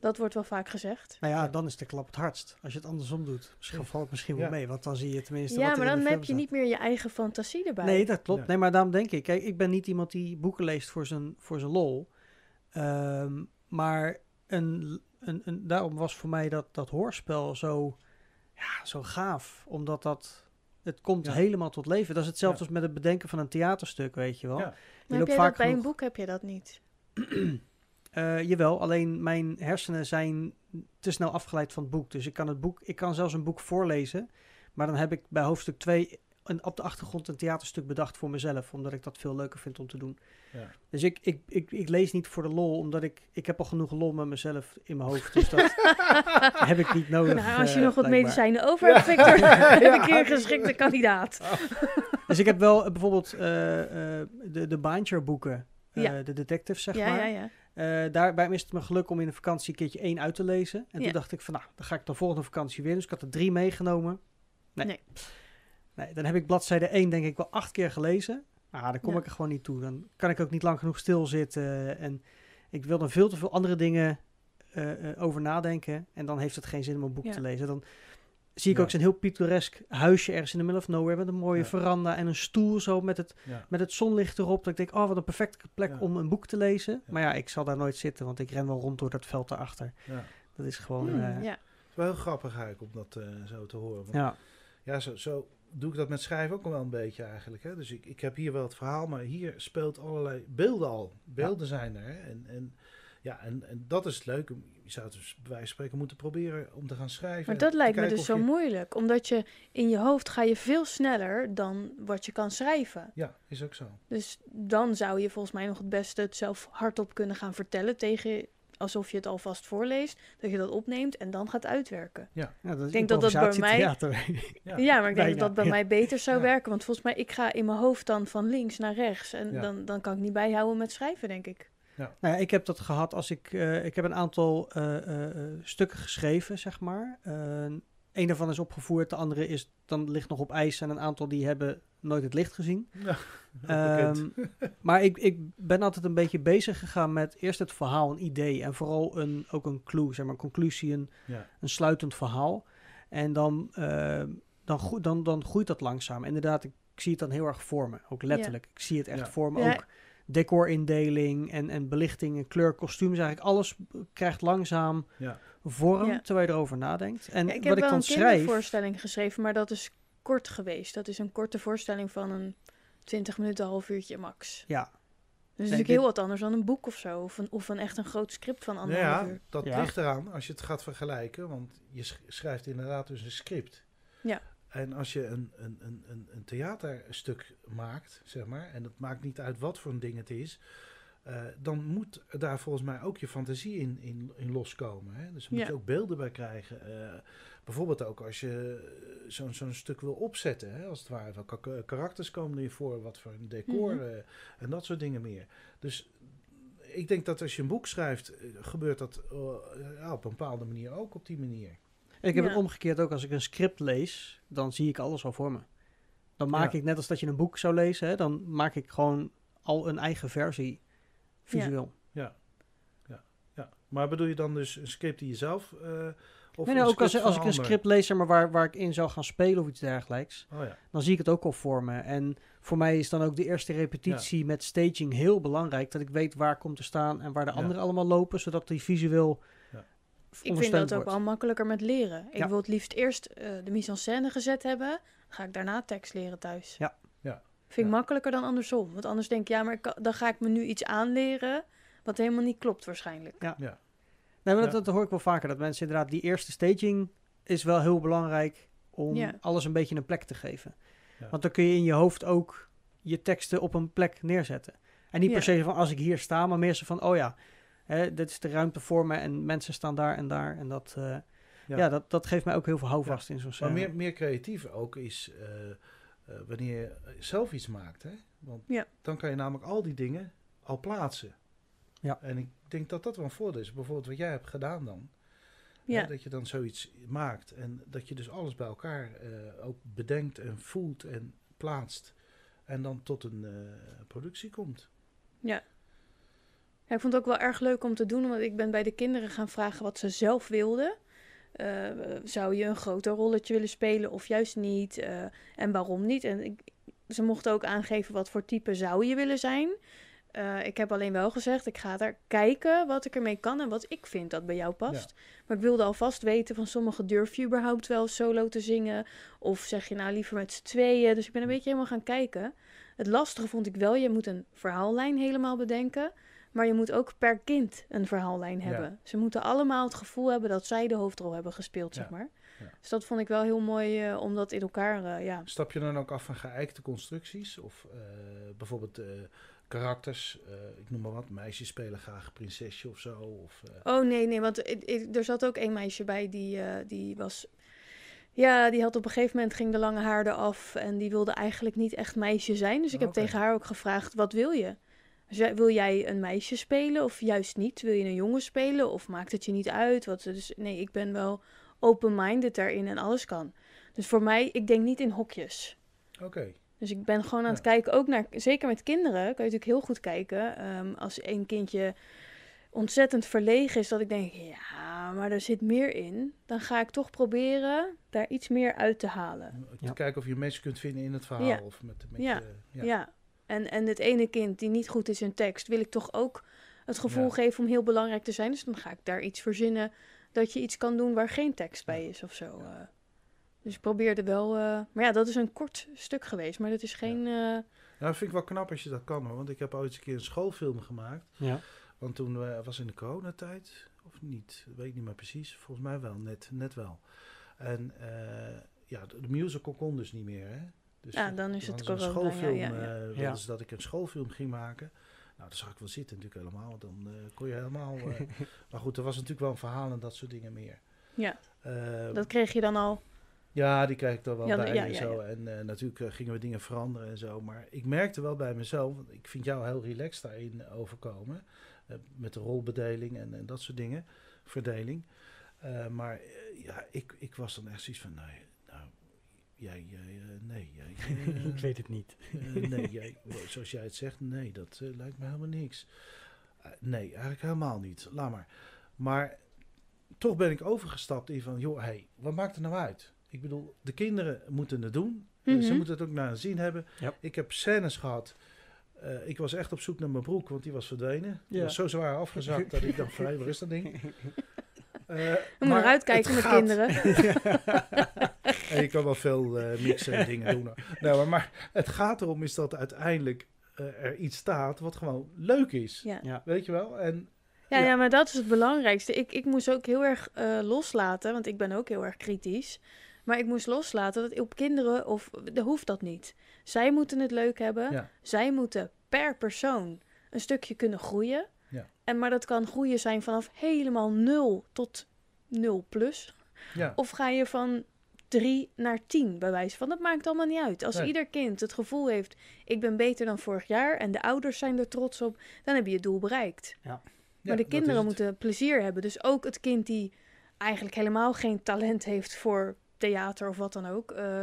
Dat wordt wel vaak gezegd.
Nou ja, dan is de klap het hardst. Als je het andersom doet, misschien valt het misschien wel
Ja.
mee. Want dan zie je tenminste
Ja,
wat er
maar
in
dan
de
heb je niet meer je eigen fantasie erbij.
Nee, dat klopt. Nee, maar daarom denk ik. Kijk, ik ben niet iemand die boeken leest voor zijn, voor zijn lol. Ehm, maar een, een, een, daarom was voor mij dat, dat hoorspel zo, ja, zo gaaf. Omdat dat... Het komt
Ja.
helemaal tot leven. Dat is hetzelfde
Ja.
als met het bedenken van een theaterstuk, weet je wel.
Ja.
Maar
je
heb dat bij een boek heb je dat niet?
Eh, jawel, alleen mijn hersenen zijn te snel afgeleid van het boek. Dus ik kan, het boek, ik kan zelfs een boek voorlezen. Maar dan heb ik bij hoofdstuk 2 een, op de achtergrond een theaterstuk bedacht voor mezelf. Omdat ik dat veel leuker vind om te doen.
Ja.
Dus ik, ik, ik, ik lees niet voor de lol, omdat ik, ik heb al genoeg lol met mezelf in mijn hoofd. Dus dat heb ik niet nodig.
Nou, als je
eh,
nog wat medicijnen over hebt, Victor, heb ik hier een geschikte kandidaat.
Dus ik heb wel eh, bijvoorbeeld eh, eh, de, de Binder boeken. eh,
Ja.
de detectives, zeg
ja,
maar. Eh, daarbij is het me geluk om in de vakantie een keertje één uit te lezen. En
Ja.
toen dacht ik van, nou, dan ga ik de volgende vakantie weer. Dus ik had er drie meegenomen. Nee.
Nee.
Nee, dan heb ik bladzijde 1 denk ik wel acht keer gelezen. Ah, dan kom
Ja.
ik er gewoon niet toe. Dan kan ik ook niet lang genoeg stilzitten. En ik wil dan veel te veel andere dingen eh, eh, over nadenken. En dan heeft het geen zin om een boek
Ja.
te lezen. Dan zie ik
Ja.
ook zo'n heel pittoresk huisje ergens in the middle of nowhere. Met een mooie
Ja.
veranda en een stoel zo met het
Ja.
met het zonlicht erop. Dat ik denk, oh, wat een perfecte plek
Ja.
om een boek te lezen.
Ja.
Maar ja, ik zal daar nooit zitten, want ik ren wel rond door dat veld daarachter.
Ja.
Dat is gewoon,
Hmm,
eh,
ja.
Het is wel heel grappig eigenlijk om dat eh, zo te horen. Want
ja.
Ja, zo, zo doe ik dat met schrijven ook wel een beetje eigenlijk. Hè? Dus ik, ik heb hier wel het verhaal, maar hier speelt allerlei beelden al. Beelden zijn er. Hè? En, en, ja, en, en dat is het leuke. Je zou het dus bij wijze van spreken moeten proberen om te gaan schrijven.
Maar dat lijkt me dus zo
je-
moeilijk. Omdat je in je hoofd ga je veel sneller dan wat je kan schrijven.
Ja, is ook zo.
Dus dan zou je volgens mij nog het beste het zelf hardop kunnen gaan vertellen tegen alsof je het alvast voorleest, dat je dat opneemt en dan gaat uitwerken.
ja dat is
Ik denk dat dat bij
improvisatietheater.
Ja.
Ja, maar ik denk
bijna,
dat dat bij
ja.
mij beter zou
Ja.
werken, want volgens mij ik ga in mijn hoofd dan van links naar rechts en
Ja.
dan, dan kan ik niet bijhouden met schrijven, denk ik.
Nou ja, ik heb dat gehad als ik, eh, ik heb een aantal eh, eh, stukken geschreven, zeg maar. Uh, een daarvan is opgevoerd, de andere is, dan ligt nog op ijs en een aantal die hebben nooit het licht gezien.
Ja,
Ehm, maar ik, ik ben altijd een beetje bezig gegaan met eerst het verhaal, een idee. En vooral een, ook een clue, zeg maar, een conclusie, een,
ja.
een sluitend verhaal. En dan, eh, dan, dan, dan groeit dat langzaam. Inderdaad, ik, ik zie het dan heel erg voor me. Ook letterlijk. Ik zie het echt
Ja.
voor me.
Ja.
Ook decorindeling en, en belichting en kleur, kostuums. Eigenlijk alles krijgt langzaam
Ja.
vorm,
Ja.
terwijl je erover nadenkt. En
Ja, ik
wat
heb
ik
wel
dan
een
schrijf...
kindervoorstelling geschreven, maar dat is kort geweest. Dat is een korte voorstelling van een 20 minuten, een half uurtje max.
Ja,
Dus dat is natuurlijk
dit-
heel wat anders dan een boek of zo. Of een, of een echt een groot script van
Nou
anderhalf
ja,
uur.
dat
Ja.
ligt eraan als je het gaat vergelijken. Want je sch- schrijft inderdaad dus een script.
Ja.
En als je een, een, een, een, een theaterstuk maakt, zeg maar, en het maakt niet uit wat voor een ding het is, eh, dan moet daar volgens mij ook je fantasie in, in, in loskomen. Hè? Dus daar moet
Ja.
je ook beelden bij krijgen. Eh, bijvoorbeeld ook als je eh, zo'n zo'n stuk wil opzetten, hè, als het ware. Welke ka- karakters komen er voor, wat voor een decor
Mhm.
en dat soort dingen meer. Dus ik denk dat als je een boek schrijft, gebeurt dat ja, op een bepaalde manier ook op die manier.
Ik heb
Ja.
het omgekeerd ook. Als ik een script lees, dan zie ik alles al voor me. Dan maak
Ja.
ik net als dat je een boek zou lezen, hè, dan maak ik gewoon al een eigen versie visueel.
Ja. Maar bedoel je dan dus een script die je zelf... eh of
Nee, nee,
een
ook als, als ik een script lees maar, waar, waar ik in zou gaan spelen of iets dergelijks,
Oh ja.
dan zie ik het ook al voor me. En voor mij is dan ook de eerste repetitie met staging heel belangrijk. Dat ik weet waar komt te staan en waar de
Ja.
anderen allemaal lopen, zodat die visueel
Ja.
Ik vind dat ook wel makkelijker met leren. Ik
Ja.
wil het liefst eerst eh, de mise en scène gezet hebben. Ga ik daarna tekst leren thuis.
Ja.
Ja.
Vind ik
Ja.
makkelijker dan andersom. Want anders denk ik, ja, maar ik dan ga ik me nu iets aanleren... wat helemaal niet klopt waarschijnlijk.
Ja.
Ja.
Nee, maar dat,
Ja.
dat hoor ik wel vaker. Dat mensen inderdaad, die eerste staging is wel heel belangrijk om
Ja.
alles een beetje een plek te geven.
Ja.
Want dan kun je in je hoofd ook je teksten op een plek neerzetten. En niet per se van als ik hier sta, maar meer zo van, oh ja, hè, dit is de ruimte voor me en mensen staan daar en daar. En dat, eh, ja.
Ja.
dat, dat geeft mij ook heel veel houvast in zo'n
Maar
scène.
meer, meer creatief ook is eh, eh, wanneer je zelf iets maakt. Hè? Want
Ja.
dan kan je namelijk al die dingen al plaatsen.
Ja.
En ik denk dat dat wel een voordeel is. Bijvoorbeeld wat jij hebt gedaan dan.
Ja.
Hè, dat je dan zoiets maakt. En dat je dus alles bij elkaar eh, ook bedenkt en voelt en plaatst. En dan tot een eh, productie komt.
Ja, ik vond het ook wel erg leuk om te doen, want ik ben bij de kinderen gaan vragen wat ze zelf wilden. Eh, zou je een groter rolletje willen spelen of juist niet? Eh, en waarom niet? En ik, ze mochten ook aangeven wat voor type zou je willen zijn. Eh, ik heb alleen wel gezegd, ik ga daar kijken wat ik ermee kan en wat ik vind dat bij jou past. Maar ik wilde alvast weten van sommige durf je überhaupt wel solo te zingen? Of zeg je nou liever met z'n tweeën? Dus ik ben een beetje helemaal gaan kijken. Het lastige vond ik wel, je moet een verhaallijn helemaal bedenken. Maar je moet ook per kind een verhaallijn
Ja.
hebben. Ze moeten allemaal het gevoel hebben dat zij de hoofdrol hebben gespeeld, zeg maar.
Ja.
Dus dat vond ik wel heel mooi eh, om dat in elkaar, eh, ja.
Stap je dan ook af van geëikte constructies? Of eh, bijvoorbeeld karakters? ik noem maar wat. Meisjes spelen graag prinsesje of zo. Of,
Oh nee, nee, want ik- ik- er zat ook een meisje bij die, die was... Ja, die had op een gegeven moment ging de lange haar eraf en die wilde eigenlijk niet echt meisje zijn. Dus ik heb tegen haar ook gevraagd, wat wil je? Dus wil jij een meisje spelen of juist niet? Wil je een jongen spelen of maakt het je niet uit? Wat, dus nee, ik ben wel open-minded daarin en alles kan. Dus voor mij, ik denk niet in hokjes.
Oké.
Dus ik ben gewoon aan het
Ja.
kijken, ook naar, zeker met kinderen, kan je natuurlijk heel goed kijken. Ehm, als een kindje ontzettend verlegen is, dat ik denk, ja, maar er zit meer in. Dan ga ik toch proberen daar iets meer uit te halen.
Te
Ja.
kijken of je een match kunt vinden in het verhaal.
Ja.
Of met, met
Ja.
je-
Ja. En, en het ene kind die niet goed is in tekst, wil ik toch ook het gevoel
Ja.
geven om heel belangrijk te zijn. Dus dan ga ik daar iets verzinnen dat je iets kan doen waar geen tekst bij
Ja.
is of zo.
Ja.
eh. Dus ik probeerde wel. eh, maar ja, dat is een kort stuk geweest. Maar dat is geen. eh,
Nou, dat vind ik wel knap als je dat kan. Hoor. Want ik heb ooit eens een keer een schoolfilm gemaakt.
Ja.
Want toen was in de coronatijd, of niet, weet ik niet meer precies. Volgens mij wel, net, net wel. En eh, ja, de musical kon dus niet meer. Hè? Dus
Ja, dan is het corona, ja,
schoolfilm.
ja, ja.
eh,
Ja.
ze dat ik een schoolfilm ging maken. Nou, daar zag ik wel zitten natuurlijk helemaal. want Dan eh, kon je helemaal... eh, maar goed, er was natuurlijk wel een verhaal en dat soort dingen meer.
ja,
Eh,
dat kreeg je dan al.
ja, die krijg ik er wel
Ja,
bij
ja,
en
ja,
zo.
ja.
En eh, natuurlijk gingen we dingen veranderen en zo. Maar ik merkte wel bij mezelf, want ik vind jou heel relaxed daarin overkomen. met de rolbedeling en, en dat soort dingen. Verdeling. Eh, maar ja, ik, ik was dan echt zoiets van, nee, nou, jij, jij nee, jij,
ik weet het niet.
eh, nee, jij, zoals jij het zegt, nee, dat eh, lijkt me helemaal niks. Eh, nee, eigenlijk helemaal niet. Laat maar. Maar toch ben ik overgestapt in van, joh, hey, wat maakt er nou uit? Ik bedoel, de kinderen moeten het doen. Ze
Mhm.
moeten het ook naar zin hebben. Ik heb scènes gehad. Eh, ik was echt op zoek naar mijn broek, want die was verdwenen. Die
Ja.
was zo zwaar afgezakt dat ik dacht, vrij, waar is dat ding? Eh, maar
eruit kijken
het
met
gaat-
kinderen.
En je kan wel veel eh, mixen en dingen doen. Nee, maar, maar het gaat erom is dat uiteindelijk eh, er iets staat wat gewoon leuk is.
Ja.
Ja.
Weet je wel? En
Ja,
Ja.
ja, maar dat is het belangrijkste. Ik, ik moest ook heel erg eh, loslaten, want ik ben ook heel erg kritisch. Maar ik moest loslaten dat op kinderen, of dat hoeft dat niet. Zij moeten het leuk hebben.
Ja.
Zij moeten per persoon een stukje kunnen groeien.
Ja.
En, maar dat kan groeien zijn vanaf helemaal 0 tot 0 plus.
ja,
Of ga je van 3 naar 10 bij wijze van. Dat maakt allemaal niet uit. Als
Nee.
ieder kind het gevoel heeft, ik ben beter dan vorig jaar. En de ouders zijn er trots op. Dan heb je het doel bereikt.
ja,
Maar de kinderen moeten plezier hebben. Dus ook het kind die eigenlijk helemaal geen talent heeft voor theater of wat dan ook. eh,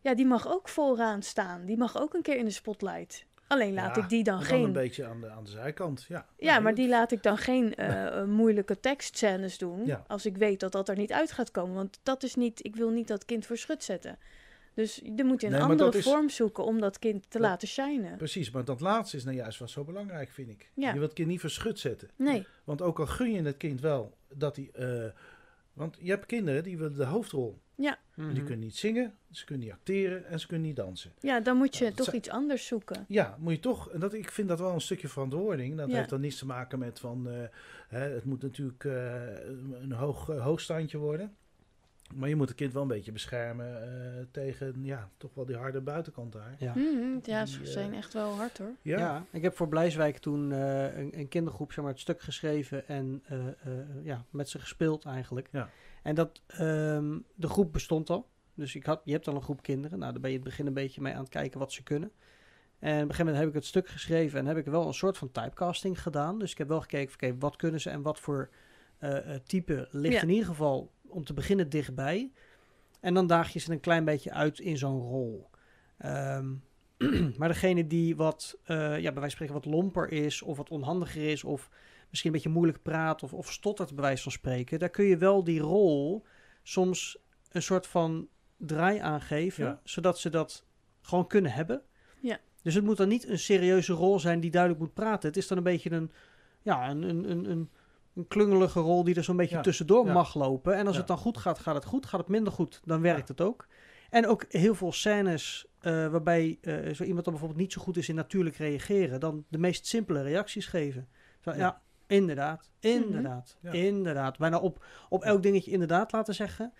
ja, die mag ook vooraan staan. Die mag ook een keer in de spotlight. Alleen laat
Ja,
ik die dan geen.
een beetje aan de, aan de zijkant. Ja,
ja, maar die laat ik dan geen eh, eh, moeilijke tekstscènes doen.
Ja.
Als ik weet dat dat er niet uit gaat komen. Want dat is niet. Ik wil niet dat kind voor schut zetten. Dus dan moet je een
Nee,
andere
is-
vorm zoeken om dat kind te
Dat-
laten shinen.
Precies, maar dat laatste is nou juist wat zo belangrijk, vind ik.
Ja.
Je wilt het kind niet verschut zetten.
Nee.
Want ook al gun je het kind wel dat hij... eh, want je hebt kinderen die willen de hoofdrol.
Mhm.
Die kunnen niet zingen, ze kunnen niet acteren en ze kunnen niet dansen.
Ja, dan moet je
Ja,
toch iets anders zoeken.
Ja, moet je toch... En dat, ik vind dat wel een stukje verantwoording. Dat
Ja.
heeft dan niets te maken met van... eh, hè, het moet natuurlijk eh, een hoog, eh, hoogstandje worden. Maar je moet het kind wel een beetje beschermen eh, tegen ja, toch wel die harde buitenkant daar.
Ja.
Mhm, ja, ze zijn echt wel hard hoor.
Ja,
Ja. ik heb voor Blijswijk toen eh, een, een kindergroep zeg maar, het stuk geschreven en eh, eh, ja, met ze gespeeld eigenlijk.
Ja.
En dat, ehm, de groep bestond al. Dus ik had, je hebt al een groep kinderen. Nou, daar ben je in het begin een beetje mee aan het kijken wat ze kunnen. En op een gegeven moment heb ik het stuk geschreven en heb ik wel een soort van typecasting gedaan. Dus ik heb wel gekeken, oké, wat kunnen ze en wat voor eh, eh, type ligt
Ja.
in ieder geval om te beginnen dichtbij. En dan daag je ze een klein beetje uit in zo'n rol. Ehm, maar degene die wat, eh, ja, bij wijze van spreken wat lomper is, of wat onhandiger is, of misschien een beetje moeilijk praat, of, of stottert bij wijze van spreken, daar kun je wel die rol soms een soort van draai aan geven,
Ja.
zodat ze dat gewoon kunnen hebben.
Ja.
Dus het moet dan niet een serieuze rol zijn die duidelijk moet praten. Het is dan een beetje een, ja, een, een, een, een, een klungelige rol die er zo'n beetje
Ja.
tussendoor
Ja.
mag lopen. En als
Ja.
het dan goed gaat, gaat het goed. Gaat het minder goed, dan werkt
Ja.
het ook. En ook heel veel scènes eh, waarbij eh, zo iemand dan bijvoorbeeld niet zo goed is in natuurlijk reageren, dan de meest simpele reacties geven. Zo, ja. Inderdaad, inderdaad,
Ja.
inderdaad. Bijna op, op elk dingetje inderdaad laten zeggen.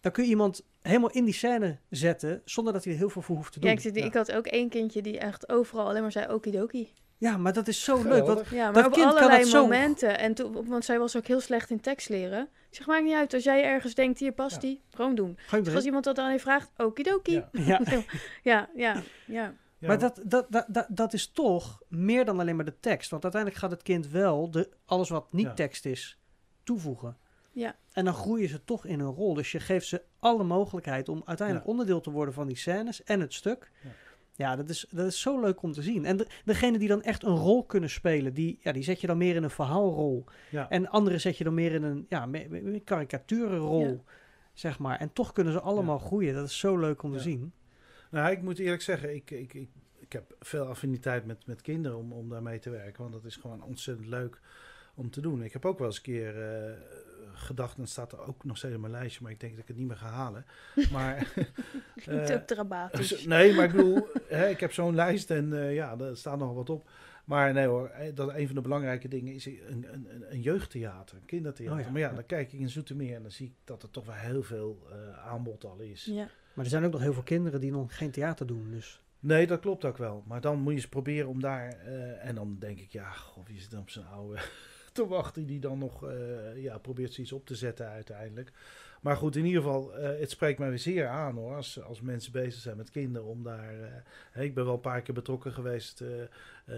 Dan kun je iemand helemaal in die scène zetten, zonder dat hij er heel veel voor hoeft te doen.
Ja, ik, zit-
Ja.
ik had ook één kindje die echt overal alleen maar zei okidoki.
Ja, maar dat is zo leuk. Want,
Ja, maar
Dat
op
kind kan
allerlei
dat zo-
momenten. En toen, want zij was ook heel slecht in tekst leren. Ik zeg, maakt niet uit. Als jij ergens denkt, hier past
Ja.
die, gewoon doen.
je
Dus als iemand dat dan heeft vraagt, okidoki.
Ja.
Ja,
ja.
ja, ja.
maar dat, dat, dat, dat, dat is toch meer dan alleen maar de tekst. Want uiteindelijk gaat het kind wel de, alles wat niet
Ja.
tekst is, toevoegen.
Ja.
En dan groeien ze toch in een rol. Dus je geeft ze alle mogelijkheid om uiteindelijk
Ja.
onderdeel te worden van die scènes en het stuk.
Ja.
Ja, dat, is, dat is zo leuk om te zien. En de, degene die dan echt een rol kunnen spelen, die, ja, die zet je dan meer in een verhaalrol.
ja.
En andere zet je dan meer in een ja, me- me- me- karikaturenrol,
Ja.
zeg maar. En toch kunnen ze allemaal groeien. Dat is zo leuk om
Ja.
te zien.
Nou, ik moet eerlijk zeggen, ik, ik, ik, ik heb veel affiniteit met, met kinderen om, om daarmee te werken. Want dat is gewoon ontzettend leuk om te doen. Ik heb ook wel eens een keer eh, gedacht, en het staat er ook nog steeds op mijn lijstje, maar ik denk dat ik het niet meer ga halen. Maar,
Klinkt
eh,
ook dramatisch.
nee, maar ik bedoel, hè, ik heb zo'n lijst en eh, ja, daar staat nog wat op. Maar nee hoor, dat een van de belangrijke dingen is een, een, een, jeugdtheater, een kindertheater.
Oh ja,
maar ja,
ja.
dan kijk ik in Zoetermeer en dan zie ik dat er toch wel heel veel eh, aanbod al is.
Ja.
Maar er zijn ook nog heel veel kinderen die nog geen theater doen. Dus
Nee, dat klopt ook wel. Maar dan moet je eens proberen om daar... eh, en dan denk ik, ja, goh, wie zit dan op zijn oude te wachten... die dan nog eh, ja, probeert zoiets op te zetten uiteindelijk. Maar goed, in ieder geval, eh, het spreekt mij weer zeer aan hoor... als, als mensen bezig zijn met kinderen om daar... ik ben wel een paar keer betrokken geweest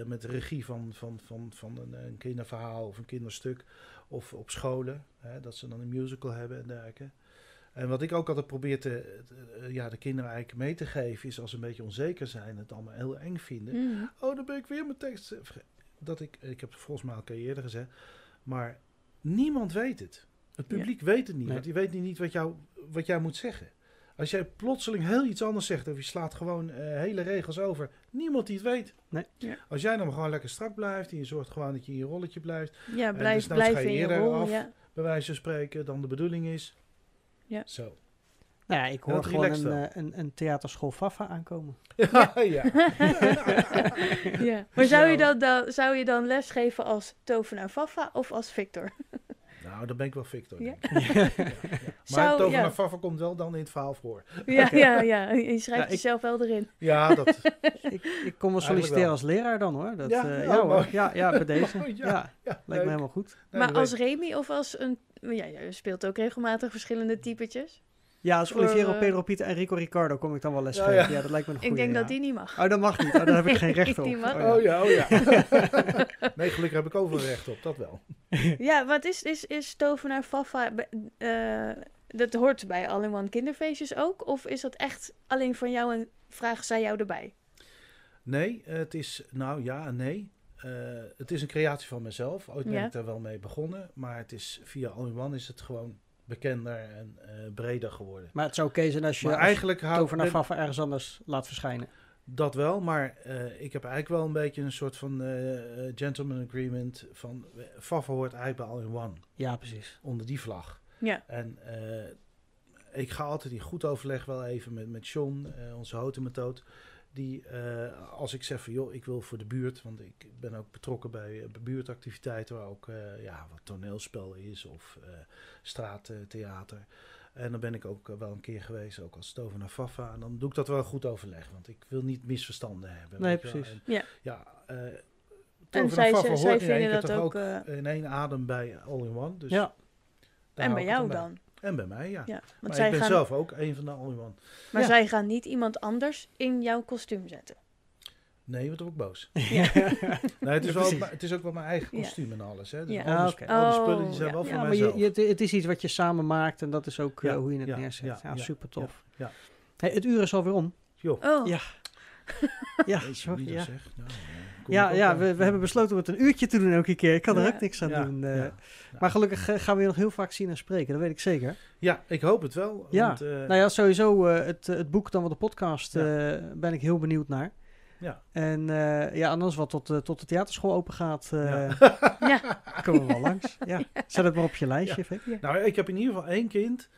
met de regie van, van, van, van een, een kinderverhaal of een kinderstuk... of op scholen, hè, dat ze dan een musical hebben en dergelijke. En wat ik ook altijd probeer te, te- eh, ja, de kinderen eigenlijk mee te geven, is als ze een beetje onzeker zijn, het allemaal heel eng vinden.
Mhm.
Oh, dan ben ik weer mijn tekst. verge- Dat ik, ik heb het volgens mij al een keer eerder gezegd, maar niemand weet het. Het
Ja.
publiek weet het niet,
Nee.
want die weet niet wat, jou, wat jij moet zeggen. Als jij plotseling heel iets anders zegt of je slaat gewoon eh, hele regels over, niemand die het weet.
Nee.
Ja.
Als jij dan maar gewoon lekker strak blijft en je zorgt gewoon dat je in je rolletje blijft,
Ja, blijf,
desnoods ga
blijf
je
in je
eerder
rol.
af.
Ja.
bij wijze van spreken, dan de bedoeling is.
Ja.
Zo.
Nou ja, ik hoor gewoon een, eh, een, een theaterschool Fafa aankomen.
Ja, ja.
ja. Maar zou je, dan, dan, zou je dan lesgeven als tovenaar Fafa of als Victor?
Nou, dan ben ik wel Victor.
Ja.
Maar
Zou-
Tovenaar
ja.
Faffa komt wel dan in het verhaal voor.
Ja, ja, ja. Je schrijft
Ja, ik-
jezelf wel erin.
Ja, dat...
ik, ik kom wel solliciteren als leraar dan hoor. Dat,
Ja,
ja,
ja,
ja, hoor. ja, ja, bij deze.
Ja,
ja,
ja,
lijkt
leuk.
me helemaal goed.
Nee,
maar als Remy of als een... Ja, je speelt ook regelmatig verschillende typetjes.
Ja, als
Voor,
Oliviero
eh,
Pedro Pieter en Rico Ricardo kom ik dan wel les
Ja,
geven. Ja,
ja.
dat lijkt me een
Ik
goeie,
denk
ja.
dat die niet mag.
Oh, dat mag niet. Oh, daar heb ik geen recht op.
Die mag.
Oh,
ik. Oh ja, oh ja. nee, gelukkig heb ik overal recht op, dat wel.
Ja, wat is, is, is tovenaar Fafa... eh, dat hoort bij All-in-One kinderfeestjes ook? Of is dat echt alleen van jou en vragen zij jou erbij?
Nee, het is, nou ja en nee. Eh, het is een creatie van mezelf. Ooit ben
Ja.
ik daar wel mee begonnen. Maar het is, via All in One is het gewoon bekender en eh, breder geworden.
Maar het zou oké zijn als je
maar
als
eigenlijk hou
tovenaar Fafa ergens anders laat verschijnen.
dat wel. Maar eh, ik heb eigenlijk wel een beetje een soort van gentleman agreement. Van Fafa hoort eigenlijk bij All in One.
Ja, precies.
Onder die vlag.
Ja.
En eh, ik ga altijd in goed overleg wel even met, met John, eh, onze hotemethode. Die, eh, als ik zeg van joh, ik wil voor de buurt, want ik ben ook betrokken bij eh, buurtactiviteiten waar ook eh, ja, wat toneelspel is of eh, straattheater. En dan ben ik ook wel een keer geweest, ook als tovenaar Fafa. En dan doe ik dat wel goed overleg, want ik wil niet misverstanden hebben.
Nee, precies.
En,
Ja.
ja
En zij,
Fafa
zij, vinden dat ook...
in één adem bij All in One. Dus
ja,
en bij jou dan?
En bij mij, ja.
Ja, want
maar
zij
ik ben
gaan,
zelf ook een van de One.
maar
Ja.
zij gaan niet iemand anders in jouw kostuum zetten.
Nee, wat word ik boos.
Ja.
Nee, het, is
Ja,
wel,
precies.
het is ook wel mijn eigen
Ja.
kostuum en alles. Hè. Dus
Ja.
al, die,
Ah,
al die spullen
Oh,
die zijn
ja.
wel voor
ja maar
mijzelf.
je, je, het is iets wat je samen maakt en dat is ook eh, hoe je het
ja,
neerzet. Ja,
ja, ja,
super tof.
ja, ja.
Hey, het uur is alweer om.
Joh,
Oh,
Ja. Ja, sorry. Ja.
Nou,
ja, ja we, we hebben besloten om het een uurtje te doen elke keer. Ik kan er
Ja.
ook niks aan
Ja,
doen. eh.
ja.
Maar gelukkig eh, gaan we je nog heel vaak zien en spreken. Dat weet ik zeker.
Ja, ik hoop het wel.
Ja.
Want, eh,
Nou ja, sowieso eh, het, eh, het boek dan wel de podcast
Ja.
eh, ben ik heel benieuwd naar.
Ja.
En eh, ja, anders wat tot, eh, tot de theaterschool open gaat, eh
Ja.
ja.
komen we wel langs. Ja. Zet het maar op je lijstje.
Nou, ik heb in ieder geval één kind.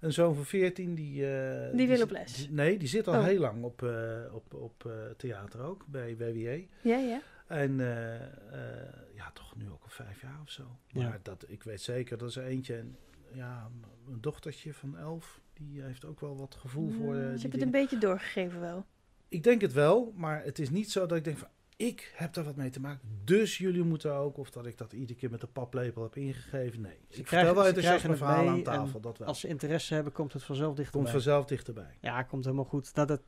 Een zoon van 14 die... eh,
Die wil
zit-
op les.
die- nee, die zit al
Oh.
heel lang op, eh, op, op eh, theater ook, bij WWE.
Ja, ja.
En eh, eh, ja, toch nu ook al vijf jaar of zo. Maar
Ja.
dat, ik weet zeker, dat is er eentje. En, ja, een dochtertje van elf, die heeft ook wel wat gevoel voor. die
Ze hebben het een beetje doorgegeven wel.
Ik denk het wel, maar het is niet zo dat ik denk van, ik heb daar wat mee te maken. Dus jullie moeten ook, of dat ik dat iedere keer met de paplepel heb ingegeven. Nee, ik
krijgen-
vertel wel enthousiast verhaal aan tafel, dat wel.
Als ze interesse hebben, komt het vanzelf
Komt
dichterbij.
vanzelf dichterbij.
Ja, komt helemaal goed. Dat, dat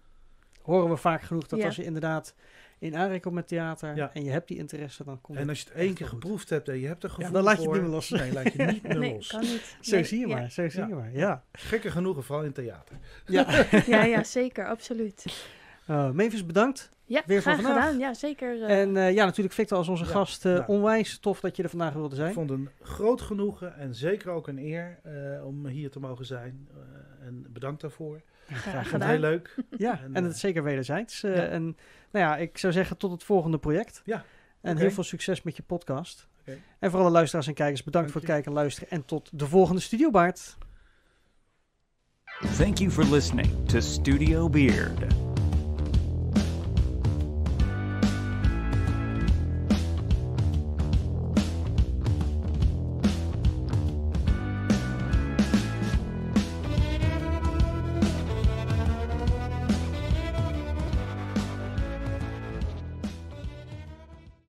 horen we vaak genoeg. Dat
Ja.
als je inderdaad in aanraking komt met theater
Ja.
en je hebt die interesse, dan komt
En als je het één keer geproefd hebt en je hebt er gevoel
dan laat je het niet meer los.
Nee, laat je niet meer
Nee,
los.
kan niet.
Zo
Nee,
zie je maar, zo zie je maar. Ja.
Gekke genoegen, vooral in theater.
ja.
Ja, ja, zeker, absoluut.
Eh, Mavis, bedankt.
Ja,
Weer voor
graag
vandaag.
gedaan. Ja, zeker. eh,
En eh, ja, natuurlijk Victor als onze
Ja,
gast. eh,
ja.
Onwijs tof dat je er vandaag wilde
Ik
zijn.
vond het een groot genoegen en zeker ook een eer eh, om hier te mogen zijn. Eh, en bedankt daarvoor. Ik
graag
vond
gedaan.
heel leuk.
Ja,
En,
en het is zeker wederzijds. Eh,
ja.
En nou ja, ik zou zeggen tot het volgende project.
Ja,
En heel veel succes met je podcast.
Oké.
En voor alle luisteraars en kijkers, bedankt
Dank
voor het
je.
kijken en luisteren. En tot de volgende Studio Baard.
Thank you for listening to Studio Beard.